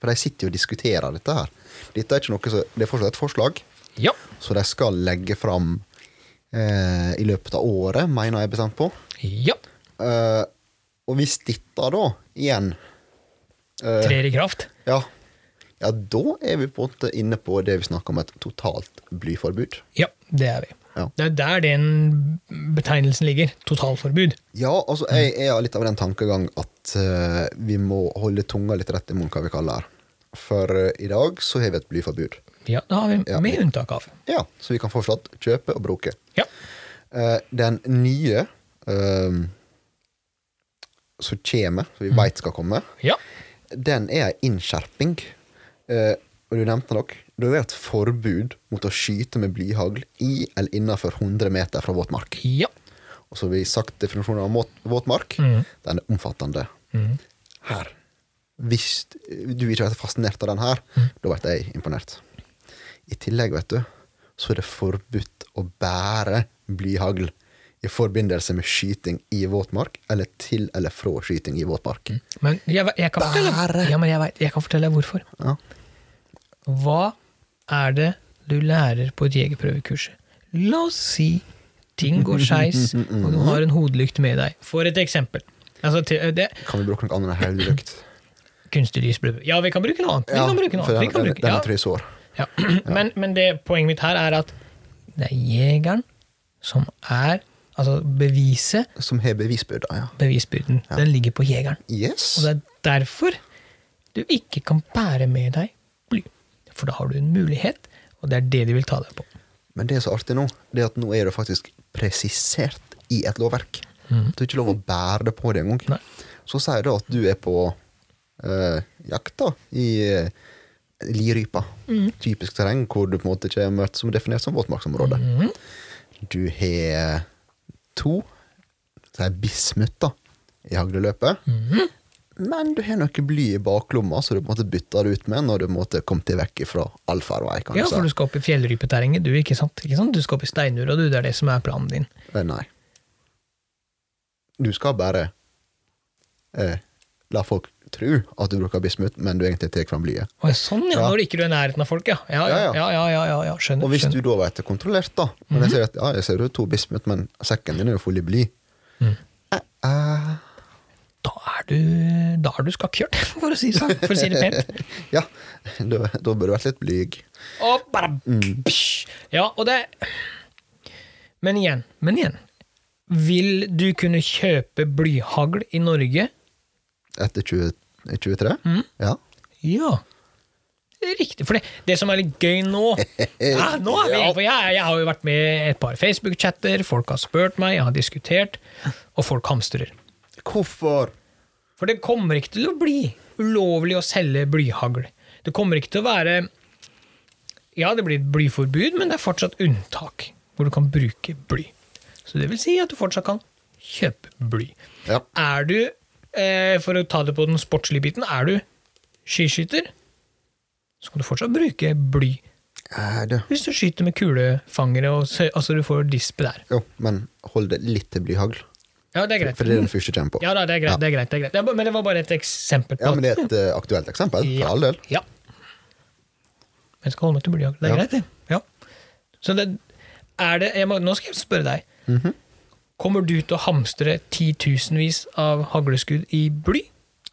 For de sitter jo og diskuterer dette her. Dette er ikke noe så, Det er fortsatt et forslag, Ja. så de skal legge fram eh, i løpet av året, mener jeg bestemt på. ja. Eh, og hvis dette da igjen eh, Trer i kraft. Ja, ja, da er vi på en måte inne på det vi snakker om et totalt blyforbud. Ja, det er vi. Ja. Det er der den betegnelsen ligger. Totalforbud. Ja, altså jeg er litt av den tankegang at uh, vi må holde tunga litt rett i munnen, hva vi kaller det. For uh, i dag så har vi et blyforbud. Ja, det har vi, Ja. med unntak av. Ja, Så vi kan fortsatt kjøpe og bruke. Ja. Uh, den nye som kommer, som vi veit skal komme, Ja. Den er ei innskjerping. Eh, og du nevnte nok, det er et forbud mot å skyte med blyhagl i eller innenfor 100 meter fra våtmark. Ja. Og så har vi sagt definisjonen av våt- våtmark. Mm. Den er omfattende. Mm. Her. Hvis du ikke er fascinert av den her, mm. da ble jeg imponert. I tillegg, vet du, så er det forbudt å bære blyhagl i forbindelse med skyting i våtmark, eller til eller fra skyting i våtmark. Men jeg, jeg, kan fortelle, ja, men jeg, vet, jeg kan fortelle deg hvorfor. Ja. Hva er det du lærer på et jegerprøvekurs? La oss si ting går skeis, og du har en hodelykt med deg. For et eksempel. Altså, til, det, Kan vi bruke noe annet enn hodelykt? kunstig lys Ja, vi kan bruke noe annet. Vi Ja, kan bruke noe annet. Vi den, bruke, den ja. er trysår. Ja. Men, men det, poenget mitt her er at det er jegeren som er Altså beviset, Som har bevisbyrda, ja. bevisbyrden, den ligger på jegeren. Yes. Og det er derfor du ikke kan bære med deg bly. For da har du en mulighet, og det er det de vil ta deg på. Men det er så artig nå, det er at nå er det faktisk presisert i et lovverk. Mm. Du har ikke lov å bære det på deg engang. Så sier det at du er på øh, jakt da, i øh, lirypa. Mm. Typisk terreng hvor du på en måte ikke er møtt som definert som våtmarksområde. Mm. Du har to så er bismutt da, i hagleløpet. Mhm. Men du har noe bly i baklomma, så du på en måte bytter det ut med når du måtte komme deg vekk fra allfarvei. Ja, for du skal opp i fjellrypeterrenget, du, ikke sant? Ikke sant? Du skal opp i steinura, du. Det er det som er planen din. Eh, Nei. Du skal bare eh, la folk tro at du bruker bismut, men du egentlig tar fram blyet. Sånn, ja. Ja. Når ikke du er i nærheten av folk, ja. Ja, ja, Ja. Skjønner. Og hvis skjønner. du da vet det kontrollert, da Men jeg ser at ja, jeg ser du to bismut, men sekken din er jo full i bly. Mm. Eh, eh, Da er du Da er du skakkjørt, for å si sånn. For å si det pent. ja, da, da bør du vært litt blyg. Og bare mm. Ja, og det Men igjen, men igjen. Vil du kunne kjøpe blyhagl i Norge? Etter 20, 23? Mm. Ja. Ja. Riktig. For det, det som er litt gøy nå ja, nå vi, For jeg, jeg har jo vært med i et par Facebook-chatter, folk har spurt meg, jeg har diskutert, og folk hamstrer. Hvorfor? For det kommer ikke til å bli ulovlig å selge blyhagl. Det kommer ikke til å være Ja, det blir et blyforbud, men det er fortsatt unntak hvor du kan bruke bly. Så det vil si at du fortsatt kan kjøpe bly. Ja. Er du, for å ta det på den sportslige biten, er du skiskytter, så kan du fortsatt bruke bly. Er det. Hvis du skyter med kulefangere, og så, altså du får dispe der. Jo, men hold det litt til blyhagl. Ja, det er greit. For det er den første kommer på. Ja, da, det er greit. Ja. Det er greit, det er greit. Det er Men det var bare et eksempel på Ja, men det er et uh, aktuelt eksempel, for all del. Ja. Men jeg skal holde meg til blyhagl. Det er Ja. greit, det. Ja. Så det er det jeg må, Nå skal jeg spørre deg. Mhm. Kommer du til å hamstre titusenvis av hagleskudd i bly?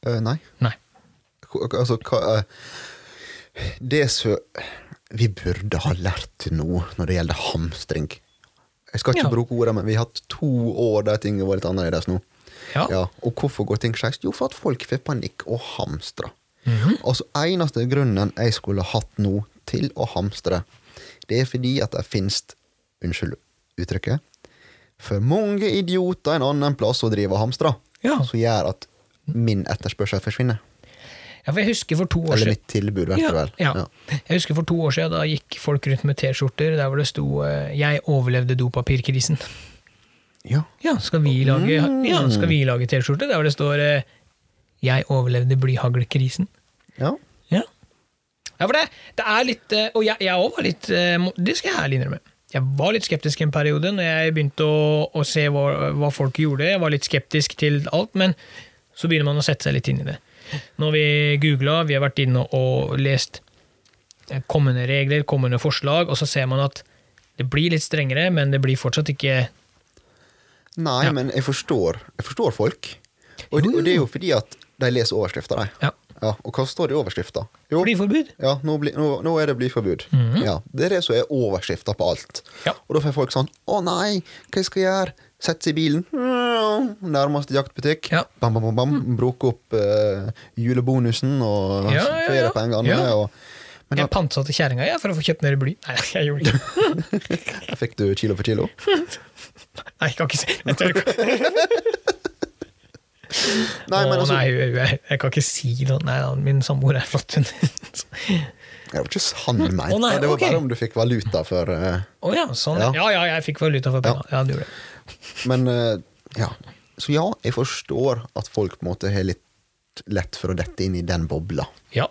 Uh, nei. Nei. Altså, hva uh, Det som vi burde ha lært nå når det gjelder hamstring Jeg skal ikke Ja. bruke ordet, men vi har hatt to år der ting har vært annerledes nå. Ja. Ja, og hvorfor går ting skeis? Jo, for at folk får panikk og hamstrer. Mhm. Altså, eneste grunnen jeg skulle hatt nå til å hamstre, det er fordi at det finnes, unnskyld uttrykket, for mange idioter en annen plass å drive og hamstre, Ja. som gjør at min etterspørsel forsvinner. ja, for jeg husker for to år Eller mitt tilbud, vet ja, du vel. ja. Jeg husker for to år siden, da gikk folk rundt med T-skjorter der hvor det sto eh, 'Jeg overlevde dopapirkrisen'. Ja. Ja, skal vi lage, Mm. ja, lage T-skjorte der hvor det står eh, 'Jeg overlevde blyhaglkrisen'? ja. Ja. ja, for det, det er litt eh, Og jeg, òg var litt Det skal jeg ærlig innrømme. Jeg var litt skeptisk en periode når jeg begynte å, å se hva, hva folk gjorde. Jeg var litt skeptisk til alt, men så begynner man å sette seg litt inn i det. Når vi googla, vi har vært inne og lest kommende regler, kommende forslag, og så ser man at det blir litt strengere, men det blir fortsatt ikke Nei, Ja. men jeg forstår, jeg forstår folk. Og, jo, og det er jo fordi at de leser overskrifta, de. Ja. Ja, og hva står det i overskrifta? Blyforbud. ja, nå, bli, nå, nå er det blyforbud. ja, det er det som er overskrifta på alt. Mhm. Ja. Og da får folk sånn Å nei, hva skal jeg gjøre? Sette seg i bilen. Nærmeste jaktbutikk. Ja. Bam, bam, bam, bam. Bruke opp uh, julebonusen og Ja, ja. feriepengene. Ja. Og, men Jeg pantsatte kjerringa ja, for å få kjøpt mer bly. Nei, jeg gjorde ikke fikk du kilo for kilo. Nei, jeg kan ikke si jeg tør ikke. Nei, men Å, altså, nei, jeg, jeg kan ikke si noe. Nei, min samboer er flott. Det var ikke sann ment. Oh, nei, det var okay. bare om du fikk valuta for uh, oh, ja, sånn. Ja. Ja. ja, jeg fikk valuta for penga. Ja, du gjorde det. Men uh, ja. Så ja, jeg forstår at folk på en måte har litt lett for å dette inn i den bobla. Ja,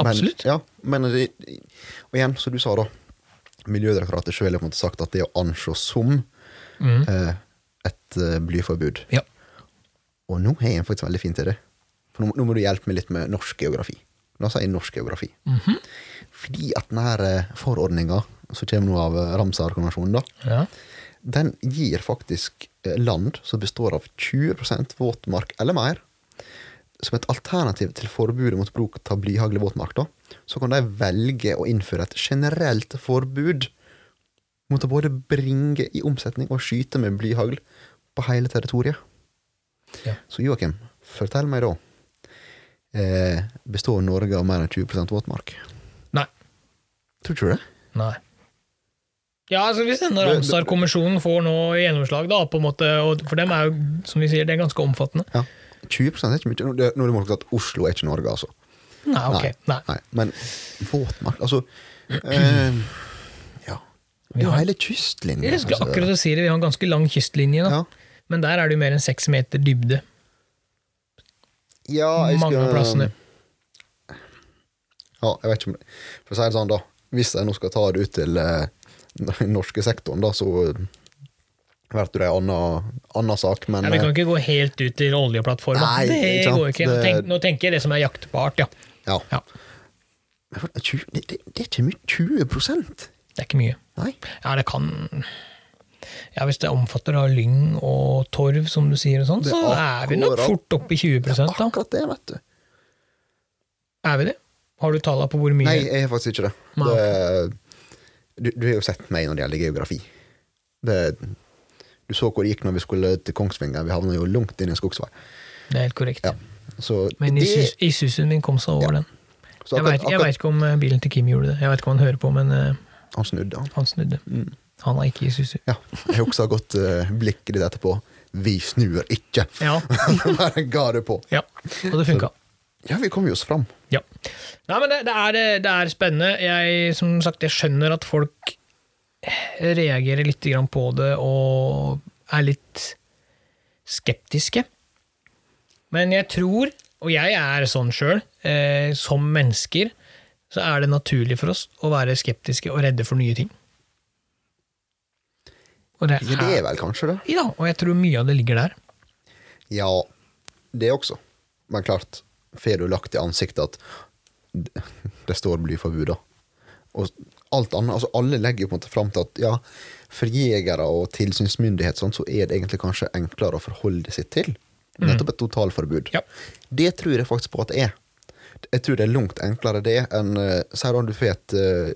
absolutt. Men, ja, men det, og igjen, som du sa, da. Miljødirektoratet sjøl har på en måte sagt at det å anse som mm. uh, et eh, blyforbud. Ja. Og nå har jeg faktisk veldig fin til det. For nå, nå må du hjelpe meg litt med norsk geografi. La oss si norsk geografi. Mhm. Fordi at denne eh, forordninga som kommer nå av eh, Ramsar-konvensjonen, da, ja. den gir faktisk eh, land som består av 20% våtmark eller mer, som et alternativ til forbudet mot bruk av blyhagl i våtmark, da, så kan de velge å innføre et generelt forbud mot å både bringe i omsetning og skyte med blyhagl på hele territoriet. Ja. Så Joakim, fortell meg da. Eh, består Norge av mer enn 20 våtmark? Nei. Tror ikke du det? Nei. Ja, altså Hvis denne Ramsar-kommisjonen får nå gjennomslag, da, på en måte, og for dem er jo, som vi sier, det er ganske omfattende. Ja. 20 er ikke mye. Nå må du at Oslo er ikke Norge, altså. Nei, ok. Nei. Nei, men våtmark Altså eh, Ja. Er har- hele kystlinja. Jeg skulle altså. akkurat si det, vi har en ganske lang kystlinje, da. Ja. Men der er det jo mer enn seks meter dybde. Ja, jeg Mange av plassene. Ja, jeg vet ikke om For å si det sånn, da. Hvis jeg nå skal ta det ut til eh, den norske sektoren, da, så blir det en annen, sak, men Ja, vi kan eh, ikke gå helt ut til oljeplattforma. Nei, Det ikke går ikke. Nå, tenk, nå tenker jeg det som er jaktbart, ja. ja. ja. Men 20, det, det, det er ikke mye. 20 Det er ikke mye. Nei. Ja, det kan Ja, Hvis det omfatter da lyng og torv, som du sier, og sånn, så er er vi nok fort oppe i 20 da. Akkurat det, vet du. Er vi det? Har du tallene på hvor mye? Nei, jeg har faktisk ikke det. Det du, du har jo sett meg når det gjelder geografi. Det, du så hvor det gikk når vi skulle til Kongsvinger. Vi havna jo langt inn i en skogsvei. Det er helt korrekt. Ja. Så Men det, i susen min kom seg over Ja. den. Så Jeg vet ikke om eh, bilen til Kim gjorde det. Jeg vet ikke om han hører på, men uh, Han snudde, han. han snudde. Mm. Han har ikke Isuzu. Ja. Jeg husker godt uh, blikket ditt etterpå. Vi snur ikke! Ja, Bare ga det på. ja. Og det funka. Ja, vi kom jo oss fram. Ja. Nei, men det, det, er, det er spennende. Jeg, som sagt, jeg skjønner at folk reagerer litt grann på det og er litt skeptiske. Men jeg tror, og jeg er sånn sjøl, eh, som mennesker, så er det naturlig for oss å være skeptiske og redde for nye ting. Og det Ja, det er vel kanskje det. ja, og jeg tror mye av det ligger der. Ja, det også. Men klart, får du lagt i ansiktet at det- står blyforbud, da. Og alt annet, altså alle legger jo på en måte fram til at ja, for jegere og tilsynsmyndighet sånn, så er det egentlig kanskje enklere å forholde seg til. Nettopp et totalforbud. Ja. Det tror jeg faktisk på at det er. Jeg tror det er langt enklere det enn uh, Si da du får et uh,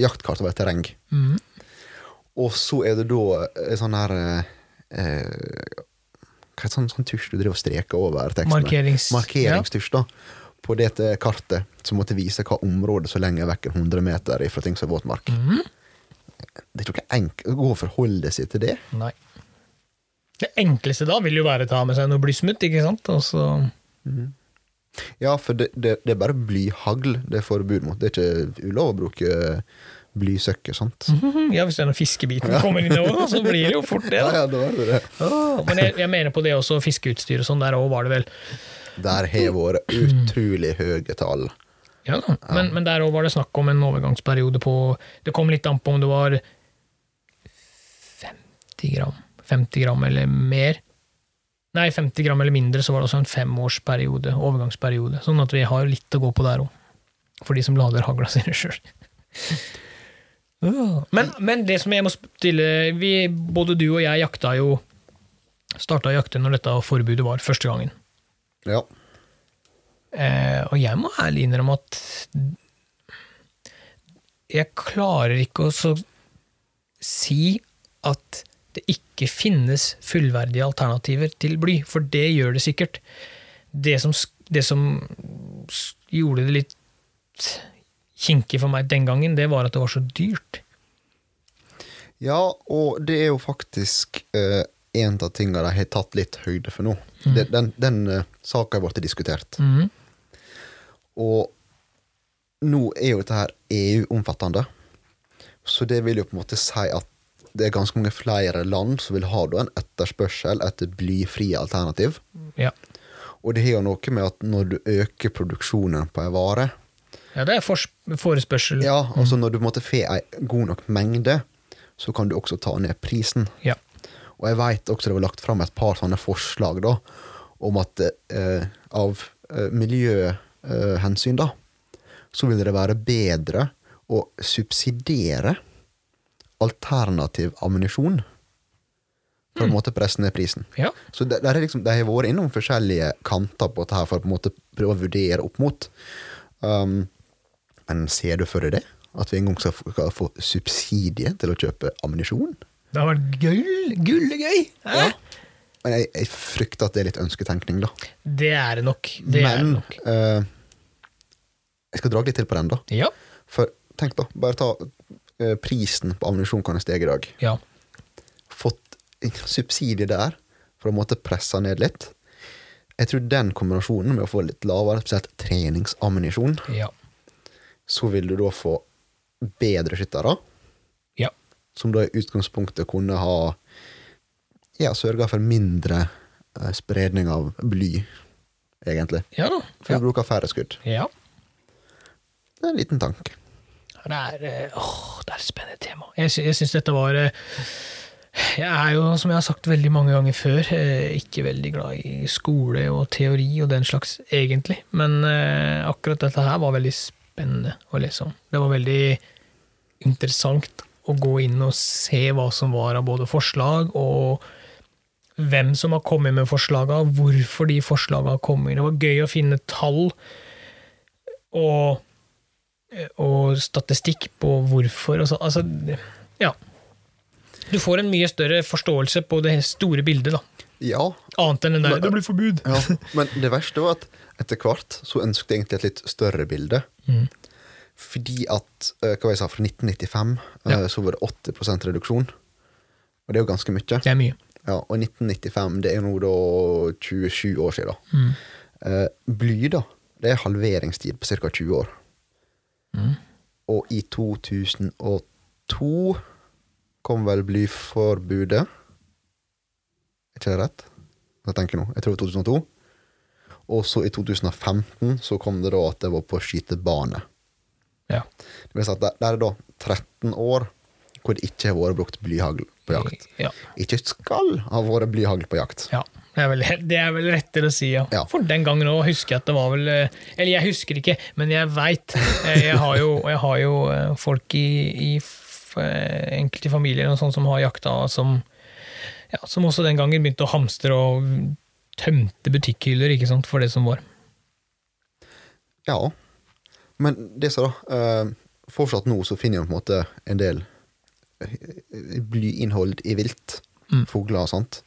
jaktkart over et terreng. Mhm. Og så er det da en sånn her eh, eh, Hva er sånn, sånn tusj du driver og streker over teksten? Markerings- Markeringstusj, da. På dette kartet som måtte vise hva området så lenge vekk enn 100 meter fra ting som er våtmark. Mhm. Det er ikke enkelt å gå og forholde seg til det. Nei. Det enkleste da vil jo være å ta med seg noe blysmutt, ikke sant? Mm. så Ja, for det, det, det er bare blyhagl det er forbud mot. Det er ikke ulov å bruke blysøkker, sant? -hmm. Ja, hvis den fiskebiten kommer inn òg, så blir det jo fort det. Ja, Da. ja, er det det. Ah, men jeg, jeg mener på det også, fiskeutstyr og sånn, der òg var det vel Der har vært utrolig høye tall. Ja da, men, men der òg var det snakk om en overgangsperiode på Det kom litt an på om det var 50 gram, 50 gram eller mer. Nei, 50 gram eller mindre, så var det også en femårsperiode, overgangsperiode. Sånn at vi har litt å gå på der òg, for de som lader hagla sine sjøl. Men, men det som jeg må stille vi, Både du og jeg jakta jo Starta å jakte når dette forbudet var første gangen. Ja. Eh, og jeg må ærlig innrømme at jeg klarer ikke å så si at det ikke finnes fullverdige alternativer til bly, for det gjør det sikkert. Det som, det som gjorde det litt kinkig for meg den gangen, det var at det var så dyrt. Ja, og det er jo faktisk eh, en av tingene de har tatt litt høyde for nå. Det, den den uh, saka har blitt diskutert. Mm. Og nå er jo dette her EU-omfattende, så det vil jo på en måte si at det er ganske mange flere land som vil ha en etterspørsel etter blyfrie alternativ. Ja. Og det har jo noe med at når du øker produksjonen på ei vare ja, det er forespørsel. Ja, altså når du en får ei god nok mengde, så kan du også ta ned prisen. Ja. Og jeg veit også det var lagt fram et par sånne forslag da, om at eh, av eh, miljøhensyn, da, så vil det være bedre å subsidiere alternativ ammunisjon for å på en måte presse ned prisen. Ja. Så det, der er liksom, de har vært innom forskjellige kanter på dette for å på en måte prøve å vurdere opp mot. Um, men ser du for deg det? At vi en gang skal få, subsidie til å kjøpe ammunisjon? Det har vært gull, gullegøy! Men jeg, jeg frykter at det er litt ønsketenkning, da. Det er det nok. Det Men nok. eh, jeg skal dra litt til på den, da. Ja. For tenk, da. Bare ta eh, prisen på ammunisjon kan ha steget i dag. ja. Fått subsidie der for å måtte presse ned litt. Jeg tror den kombinasjonen med å få litt lavere, spesielt treningsammunisjon, Ja. Så vil du da få bedre skyttere, Ja. som da i utgangspunktet kunne ha ja, sørga for mindre eh, spredning av bly, egentlig. Ja da. For Ja. du bruker færre skudd. ja. Det er en liten tank. Det er, eh, åh, det er et spennende tema. Jeg, sy syns dette var eh, Jeg er jo, som jeg har sagt veldig mange ganger før, ikke veldig glad i skole og teori og den slags, egentlig. Men akkurat dette her var veldig spennende å lese om. Det var veldig interessant å gå inn og se hva som var av både forslag, og hvem som har kommet med forslaga, hvorfor de forslagene har kommet. Det var gøy å finne tall og og statistikk på hvorfor. Altså, altså, ja. Du får en mye større forståelse på det store bildet, da. Ja, Annet enn den der Men- 'det blir forbud'. Ja, men det verste var at etter hvert så ønsket jeg egentlig et litt større bilde. Mm. Fordi at, eh, hva jeg sa, fra 1995 eh, Ja. så var det 80 reduksjon. Og det er jo ganske mye. Det er mye. Ja, og 1995, det er nå da 27 år siden. Mm. Eh, bly, da, det er halveringstid på ca. 20 år. Mm. Og i 2002 kom vel blyforbudet. Er ikke det rett? Jeg tenker nå. Jeg tror det var 2002. Og så i 2015 så kom det da at det var på skytebane. Ja. Det vil si at der, der er da 13 år hvor det ikke har vært brukt blyhagl på jakt. Ja. Ikke skal ha vært blyhagl på jakt. Ja, det er, vel, det er vel rettere å si, ja. Ja. For den gangen òg husker jeg at det var vel eh, Eller jeg husker ikke, men jeg veit. Jeg har jo, jeg har jo eh, folk i, i eh, enkelte familier og sånt som har jakta, som, ja, som også den gangen begynte å hamstre og tømte butikkhyller ikke sant, for det som var. Ja. Men det så da eh, Fortsatt nå så finner vi på en måte en del eh, blyinnhold i vilt. Mm. Fugler og sånt.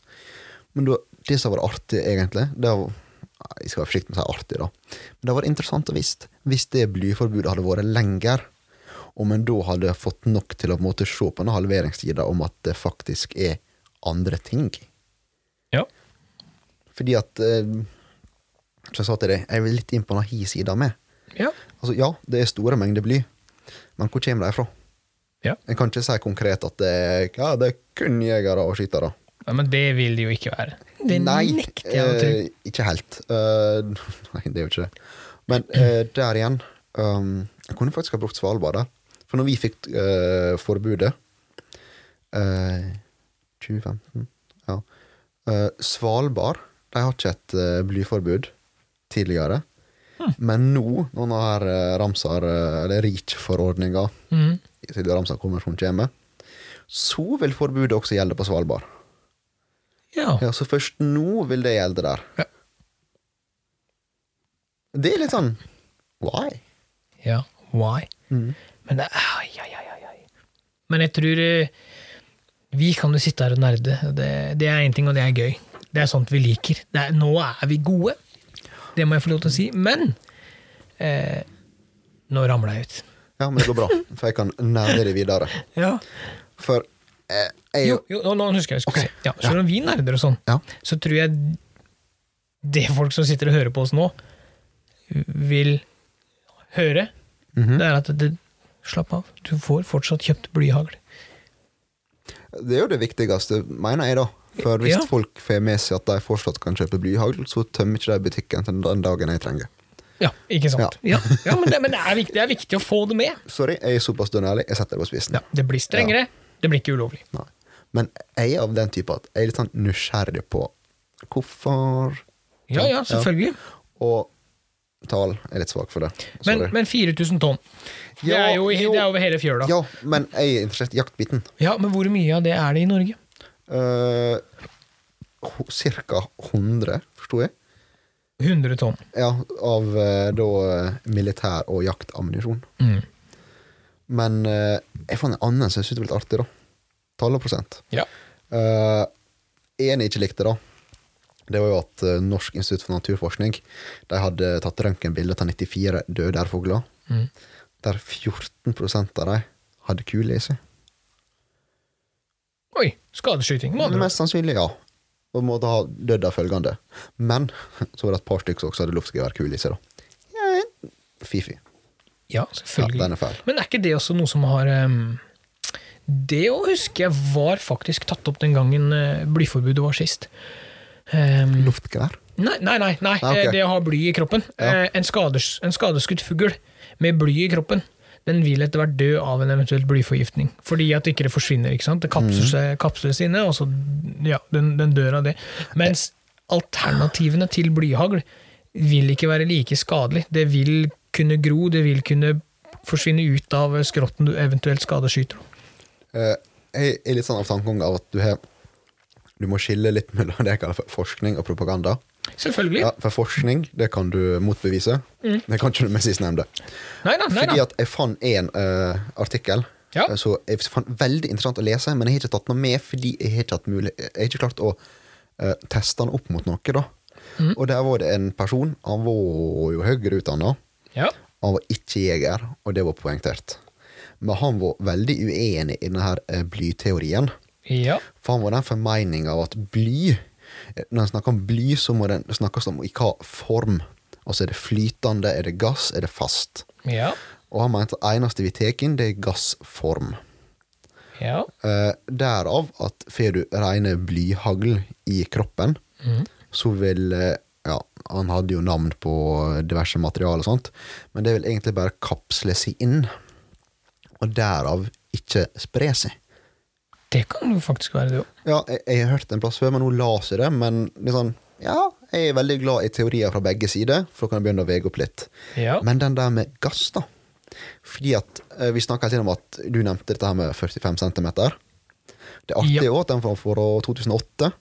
Men da, det som var artig, egentlig det var, Jeg skal være forsiktig med å si artig, da. Men det var interessant å visst hvis det blyforbudet hadde vært lenger, om en da hadde fått nok til å på en måte se på denne halveringstida om at det faktisk er andre ting. Ja. Fordi at eh, Som jeg sa til deg, jeg vil litt inn på denne hi-sida med. Ja. Altså, ja, det er store mengder bly, men hvor kommer de fra? Ja. En kan ikke si konkret at det er, ja, det er kun jegere og skytere. ja, Men det vil det jo ikke være. Det Nei, nekter jeg å tro. eh, ikke helt. Uh, nei, det er jo ikke det. Men uh, der igjen um, Jeg kunne faktisk ha brukt Svalbard der. For når vi fikk uh, forbudet eh, 2015 Ja. Eh, Svalbard de har ikke et uh, blyforbud tidligere. Hm. Men nå, når denne eh, Ramsar, eh, eller REACH-forordninga mm. til Ramsar-konvensjonen kommer, så vil forbudet også gjelde på Svalbard. Ja. Ja, Så først nå vil det gjelde der. Ja. Det er litt sånn Why? ja. Why? Mm. Men det ai, ai, ai. Men jeg tror vi kan jo sitte her og nerde. Det, det er én ting, og det er gøy. Det er sånt vi liker. Er, nå er vi gode. Det må jeg få lov til å si. Men eh, nå ramla jeg ut. Ja, men det går bra, for jeg kan nerde det videre. Ja. For eh, jeg Jo, jo, nå, husker jeg jeg okay. Si. Ja, selv om vi nerder og sånn, Ja. så tror jeg det folk som sitter og hører på oss nå, vil høre, Mhm. det er at det, Slapp av, du får fortsatt kjøpt blyhagl. Det er jo det viktigste, mener jeg, da. For hvis Ja. folk får med seg at de fortsatt kan kjøpe blyhagl, så tømmer ikke de butikken til den dagen jeg trenger. Ja, ikke sant? Ja, ja, men, det, men det, er viktig, det er viktig å få det med. Sorry, jeg er såpass dønn ærlig. Jeg setter det på spissen. Ja, det blir strengere, det blir ikke ulovlig. Nei. Men jeg er av den type at jeg er litt sånn nysgjerrig på hvorfor Ja, ja, selvfølgelig. Og tall er litt svak for det. Men, men 4000 tonn, det Ja, er jo, det er over hele fjøla. Ja. Ja, men jeg er interessert i jaktbiten. men hvor mye av det er det i Norge? Uh, Cirka 100, forsto jeg. 100 tonn. Ja, av eh, da eh, militær- og jaktammunisjon. Mm. Men uh, jeg fant en annen som jeg syntes var litt artig, da. Tall og prosent. Ja. Uh, en jeg ikke likte, da, det var jo at eh, Norsk institutt for naturforskning De hadde tatt røntgenbilde av 94 døde ærfugler, Mm. der 14 av dem hadde kule i seg. Oi, skadeskyting. Mest sannsynlig, ja. Og måtte ha dødd av følgende. Men så var det et par stykker som også hadde luftgeværkule i seg, da. Ja, Fifi. Ja, Ja, den er feil. Men er ikke det også noe som har um, Det å huske jeg var faktisk tatt opp den gangen uh, blyforbudet var sist. Um, Luftgevær? nei, nei, nei. nei. nei ok. eh, Det å ha bly i kroppen. Ja. Uh, en, skades, en skadeskutt fugl med bly i kroppen, den vil etter hvert dø av en eventuell blyforgiftning. Fordi at ikke det forsvinner. ikke sant? Det kapsler Mm. seg kapsles inne, og så ja, den, den dør av det. Mens alternativene til blyhagl vil ikke være like skadelig. Det vil kunne gro, det vil kunne forsvinne ut av skrotten du eventuelt skadeskyter. Eh, jeg er litt sånn av tankegang av at du har Du må skille litt mellom det jeg kaller for forskning og propaganda. Selvfølgelig. Ja, For forskning det kan du motbevise. Det kan ikke du med sistnevnte. Fordi at jeg fant en uh, artikkel Ja. eh, så jeg fant veldig interessant å lese, men jeg har ikke tatt noe med fordi jeg har ikke mulig Jeg har ikke klart å uh, teste den opp mot noe, da. Mm. Og der var det en person, han var jo høyere utdanna, Ja. han var ikke jeger, og det var poengtert. Men han var veldig uenig i denne blyteorien. Ja. For han var den formeninga av at bly Når en snakker om bly, så må den snakkes om i hva form. Altså er det flytende, er det gass, er det fast? Ja. Og han mente at eneste vi tar inn, det er gassform. Ja. Eh, derav at får du rene blyhagl i kroppen, mm. så vil eh, Ja, han hadde jo navn på diverse materialer og sånt, men det vil egentlig bare kapsle seg inn, og derav ikke spre seg. Det kan jo faktisk være det òg. Ja, jeg, jeg har hørt en plass før, men nå laser det, men sånn Ja, jeg er veldig glad i teorier fra begge sider, for da kan jeg begynne å veie opp litt. Ja. Men den der med gass, da. Fordi at eh, Vi snakka litt om at du nevnte dette her med 45 cm. Det artige jo at den var fra 2008.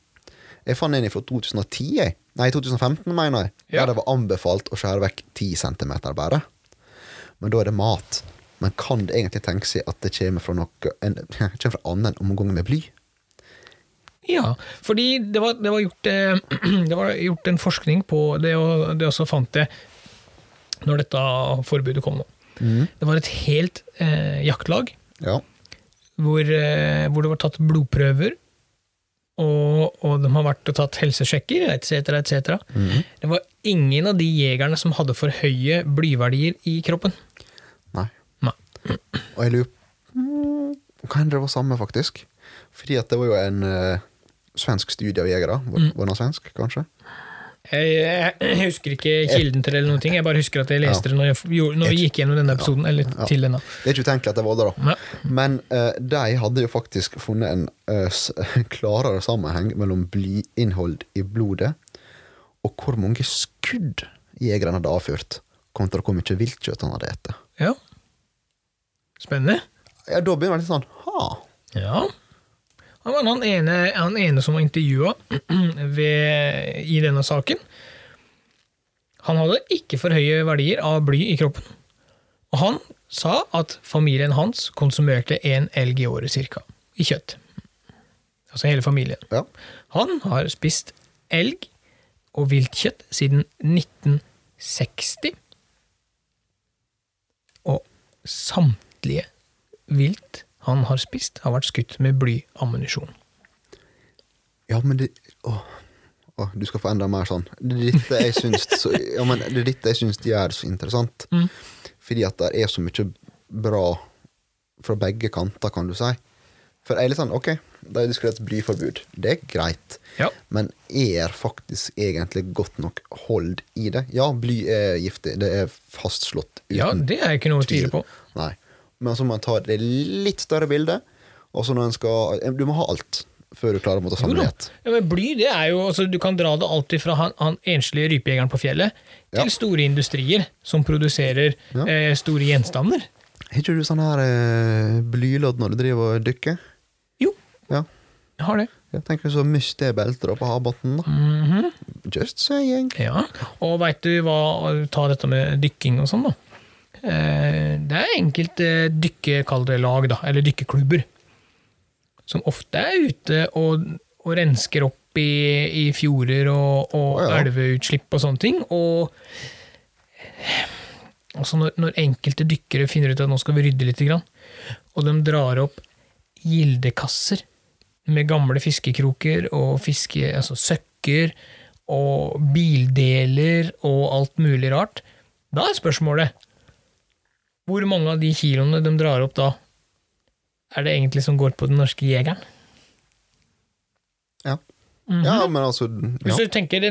Jeg fant en fra 2010, jeg. Nei, 2015, mener jeg. Ja. Der det var anbefalt å skjære vekk 10 cm bare. Men da er det mat. Men kan det egentlig tenke seg at det kommer fra noe en, kommer fra annen omgang med bly? Ja, fordi det var, det var, gjort, eh, det var gjort en forskning på det, og det også fant det når dette forbudet kom nå. Det var et helt eh, jaktlag Ja. hvor, eh, hvor det var tatt blodprøver, og, og de har vært og tatt helsesjekker, etc., etc. Det var ingen av de jegerne som hadde for høye blyverdier i kroppen. Og jeg lurer Kan det var samme, faktisk? Fordi at det var jo en uh, svensk studie av jegere. Var, var den svensk, kanskje? Jeg, jeg husker ikke kilden til det, eller noen jeg bare husker at jeg leste det når, jeg, når vi gikk gjennom denne episoden. eller til denne. Det er ikke utenkelig at det var det, da. Ja. Men uh, de hadde jo faktisk funnet en uh, klarere sammenheng mellom blyinnhold i blodet og hvor mange skudd jegeren hadde avfyrt, kontra hvor mye viltkjøtt han hadde spist. Ja. Spennende. Ja, da begynner det litt sånn ha. Ja. Han var han ene, han ene som var intervjua i denne saken. Han hadde ikke for høye verdier av bly i kroppen. Og han sa at familien hans konsumerte én elg i året cirka, i kjøtt. Altså hele familien. Ja. Han har spist elg og viltkjøtt siden 1960. Og samtlige vilt han har spist, har vært skutt med blyammunisjon. Ja, men det Åh, åh, du skal få enda mer sånn. Det er dette jeg syns så, ja, men det er dette jeg syns gjør det så interessant. Mm. Fordi at det er så mye bra fra begge kanter, kan du si. For jeg er litt sånn, ok, de har diskutert blyforbud. Det er greit. Ja. Men er faktisk egentlig godt nok hold i det? Ja, bly er giftig. Det er fastslått. Ja, det er ikke noe å tvile på. Nei. Men så må man ta det litt større bildet. Og så når en skal Du må ha alt før du klarer å ta da. Ja, men bly, det er jo altså, Du kan dra det alltid fra han, han enslige rypejegeren på fjellet til Ja. store industrier som produserer Ja. eh, store gjenstander. Har ikke du sånn her eh, blylodd når du driver og dykker? Jo, Ja. jeg har det. Jeg tenker så mye det beltet på havbunnen, da. Mhm. Just saying. Ja, og veit du hva Ta dette med dykking og sånn, da. Eh, Det er enkelte dykkekaldelag, da, eller dykkerklubber, som ofte er ute og, og rensker opp i, i fjorder og, og oh, ja. elveutslipp og sånne ting. Og altså når, når enkelte dykkere finner ut at nå skal vi rydde litt, og de drar opp gildekasser med gamle fiskekroker og fiske, altså søkker og bildeler og alt mulig rart, da er spørsmålet hvor mange av de kiloene de drar opp da, er det egentlig som går på den norske jegeren? Ja. Mhm. ja, men altså Hvis du tenker det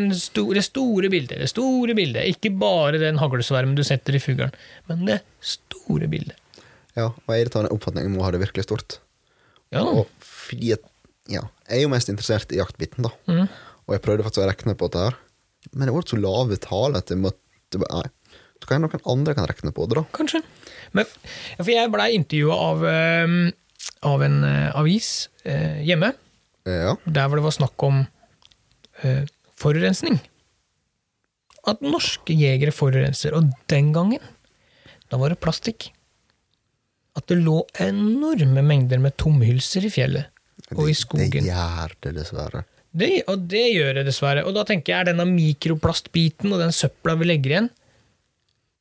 store bildet, det store bildet, ikke bare den haglsvermen du setter i fuglen, men det store bildet. ja. Og jeg tar den oppfatningen om å ha det virkelig stort. Ja, Og fordi Ja, jeg er jo mest interessert i jaktbiten, da. Mm. Og jeg prøvde faktisk å regne på dette her. Men det var så lave tall at jeg måtte Nei. Så kan noen andre kan regne på det, da. kanskje. Men, for jeg blei intervjua av, eh, av en eh, avis eh, hjemme, Ja. der hvor det var snakk om eh, forurensning. At norske jegere forurenser. Og den gangen, da var det plastikk. At det lå enorme mengder med tomhylser i fjellet og i Det skogen. gjør det, dessverre. Det, og det gjør det dessverre. Og da tenker jeg, er denne mikroplastbiten og den søpla vi legger igjen,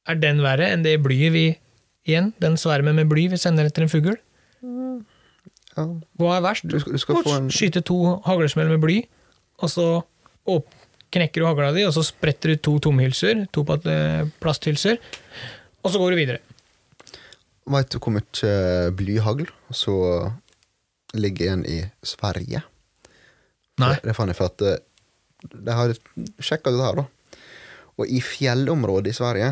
er den verre enn det blyet vi igjen, den svermen med bly vi sender etter en fugl? Ja. Hva er verst? Du skal, du skal få en Skyte to haglesmell med bly, og så opp, knekker du hagla di, og så spretter du to tomhylser, to eh, plasthylser, og så går du videre. Veit du hvor mye blyhagl som ligger igjen i Sverige? Nei. Det fant jeg for at eh, De har sjekka det her, da. Og i fjellområdet i Sverige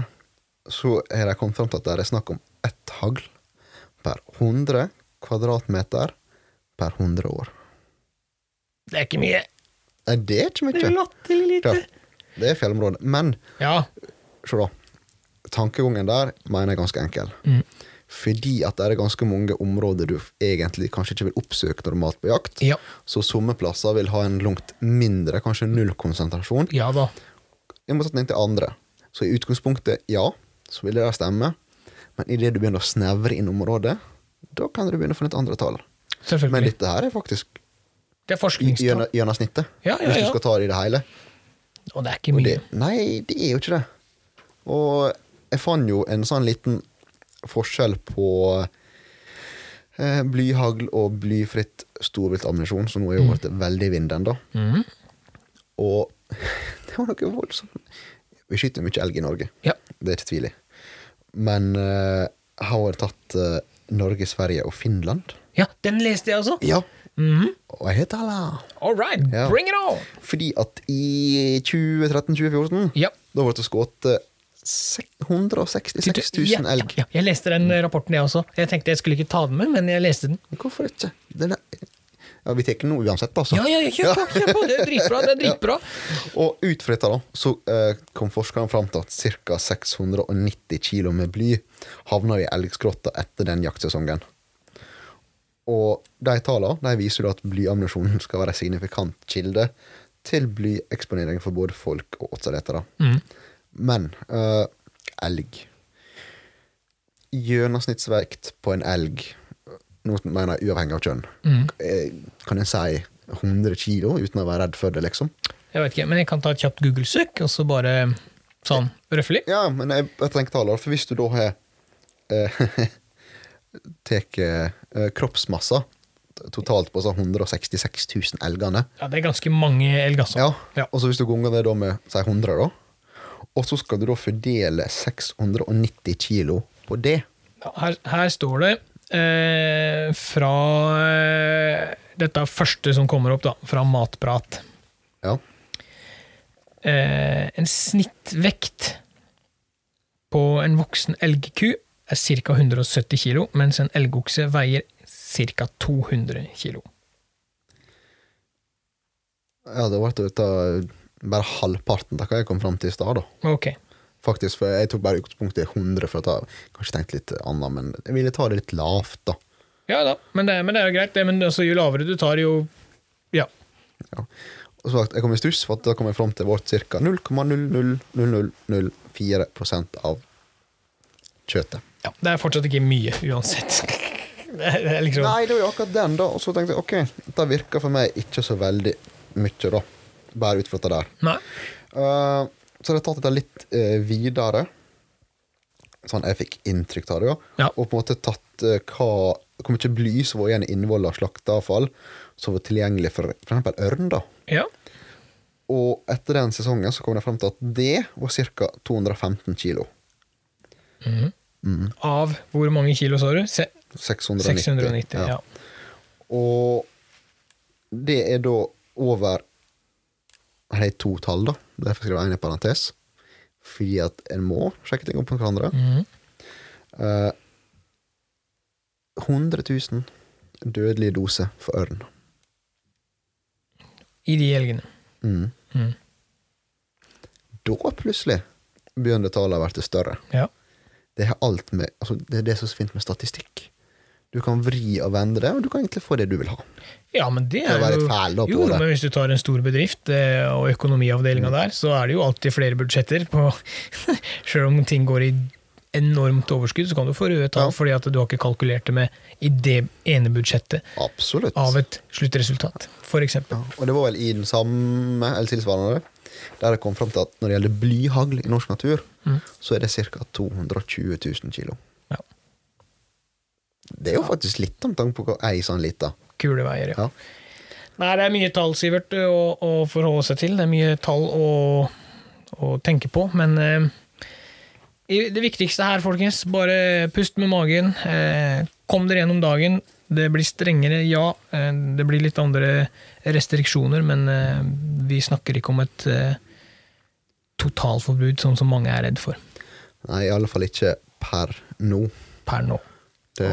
så har de kommet fram til at det er snakk om ett hagl per 100 kvadratmeter per 100 år. Det er ikke mye. Nei, det er ikke Det er mye. latterlig lite. Ja, det er fjellområdet. Men Ja. se da. Tankegangen der mener jeg er ganske enkel. Mm. Fordi at det er ganske mange områder du egentlig kanskje ikke vil oppsøke normalt på jakt. Ja. Så somme plasser vil ha en langt mindre, kanskje null konsentrasjon, ja da. i motsetning til andre. Så i utgangspunktet, ja, så vil det stemme. Men idet du begynner å snevre inn området, da kan du begynne å få litt andre tall. Men dette her er faktisk Det er forskningstall. gjennom- snittet, Ja, ja, hvis du skal ta det i det hele. Og det er ikke mye. det, nei, det er jo ikke det. Og jeg fant jo en sånn liten forskjell på eh, blyhagl og blyfritt storviltammunisjon, som nå er jo blitt veldig i vinden, da. Mhm. Og det var noe voldsomt Vi skyter mye elg i Norge, Ja. det er ikke tvil i. Men uh, har tatt uh, Norge, Sverige og Finland. ja, den leste jeg også. Ja. Mhm. Og jeg heter Halla. All right, Ja. bring it on! Fordi at i 2013-2014 Ja. Da ble det skutt 166 000 Ja, elg. Ja, ja. Jeg leste den eh, rapporten, jeg også. Jeg tenkte jeg skulle ikke ta den med, men jeg leste den. Hvorfor ikke? Den er, ja, Vi tar nå uansett, altså. Ja, ja, ja, kjør på! kjør på, Det er dritbra! det er dritbra. Og ut fra dette da, så eh, kom forskerne fram til at ca. 690 kilo med bly havna i elgskrotta etter den jaktsesongen. Og de tallene de viser at blyammunisjon skal være en signifikant kilde til blyeksponering for både folk og åtseretere. Mm. Men eh, elg Gjennomsnittsvekt på en elg, nå mener jeg uavhengig av kjønn, Mm. eh, kan en si 100 kilo uten å være redd for det, liksom? Jeg vet ikke, men jeg kan ta et kjapt Google-søk, og så bare sånn røffelig. Ja, men jeg, jeg tenker taler, for hvis du da har eh, tek eh, kroppsmasser totalt på sånn 166 000 elgene, Ja, det er ganske mange elg, altså. ja, Ja. og så hvis du ganger det da med si 100, da, og så skal du da fordele 690 kilo på det. Ja, Her, her står det eh, fra eh, dette første som kommer opp, da, fra Matprat. Ja. Eh, en snittvekt på en voksen elgku er ca. 170 kg, mens en elgokse veier ca. 200 kg. ja, det ble av bare halvparten av hva jeg kom fram til i stad, da. Ok. Faktisk, for jeg tok bare utgangspunkt i 100, for å ta, kanskje tenkte litt annet, men jeg ville ta det litt lavt, da. Ja da, men det, men det er jo greit. Det, men altså, jo lavere du tar, jo Ja. Og så jeg kom i stuss, for at da kom jeg fram til vårt ca. 0,00004% av kjøttet. ja. Det er fortsatt ikke mye, uansett. Det er, liksom Nei, det var jo akkurat den, da. Og så tenkte jeg ok, dette virker for meg ikke så veldig mye, da. Bare ut fra det der. Nei. Eh, så har jeg tatt dette litt eh, videre. Sånn jeg fikk inntrykk av det, ja. Ja. Og på en måte tatt eh, hva hvor mye bly som var igjen i innvoll av slakteavfall som var tilgjengelig for f.eks. ørn. da. Ja. Og etter den sesongen så kom de frem til at det var ca. 215 kilo. Av hvor mange kilo, sa du? Se 690. 690. Ja. Og det er da over er to tall, da. Derfor skriver jeg en i parentes. Fordi at en må sjekke ting opp mot hverandre. Mm. Uh, 100 000 dødelige doser for ørn. I de elgene. Mm. Mm. Da plutselig begynner tallene å bli større. Ja. Det er alt med altså, Det er det som er så fint med statistikk. Du kan vri og vende det, og du kan egentlig få det du vil ha. Ja, men det er jo da Jo, men hvis du tar en stor bedrift eh, og økonomiavdelinga der, så er det jo alltid flere budsjetter på Sjøl om ting går i enormt overskudd, så kan du få røde tall Ja. fordi at du har ikke kalkulert det med i det ene budsjettet Absolutt. av et sluttresultat, eksempel. Ja, og det var vel i den samme, eller tilsvarende, der jeg kom fram til at når det gjelder blyhagl i norsk natur, Mm. så er det ca. 220 000 kilo. Det er jo faktisk litt med tanke på ei sånn lita. Kule veier, ja. Ja. Nei, det er mye tall, Sivert, å, å forholde seg til. Det er mye tall å, å tenke på, men eh, det viktigste her, folkens, bare pust med magen. Eh, kom dere gjennom dagen. Det blir strengere, ja. Eh, det blir litt andre restriksjoner, men eh, vi snakker ikke om et eh, totalforbud, sånn som mange er redd for Nei, i alle fall ikke per nå. per nå. Det,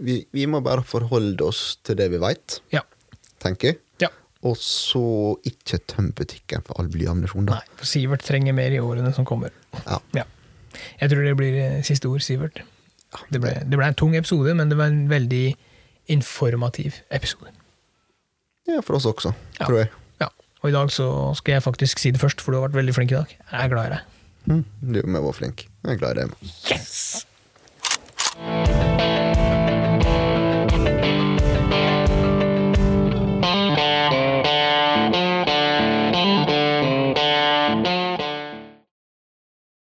vi, vi må bare forholde oss til det vi veit, Ja. tenker jeg. ja. Og så ikke tømme butikken for all blyammunisjon. Nei, for Sivert trenger mer i årene som kommer. Ja. Ja. Jeg tror det blir eh, siste ord, Sivert. Det ble, det ble en tung episode, men det var en veldig informativ episode. ja, for oss også, tror jeg. Ja. Og i dag så skal jeg faktisk si det først, for du har vært veldig flink i dag. Jeg er glad i deg. Mm, du må være flink. Jeg er glad i deg. Yes!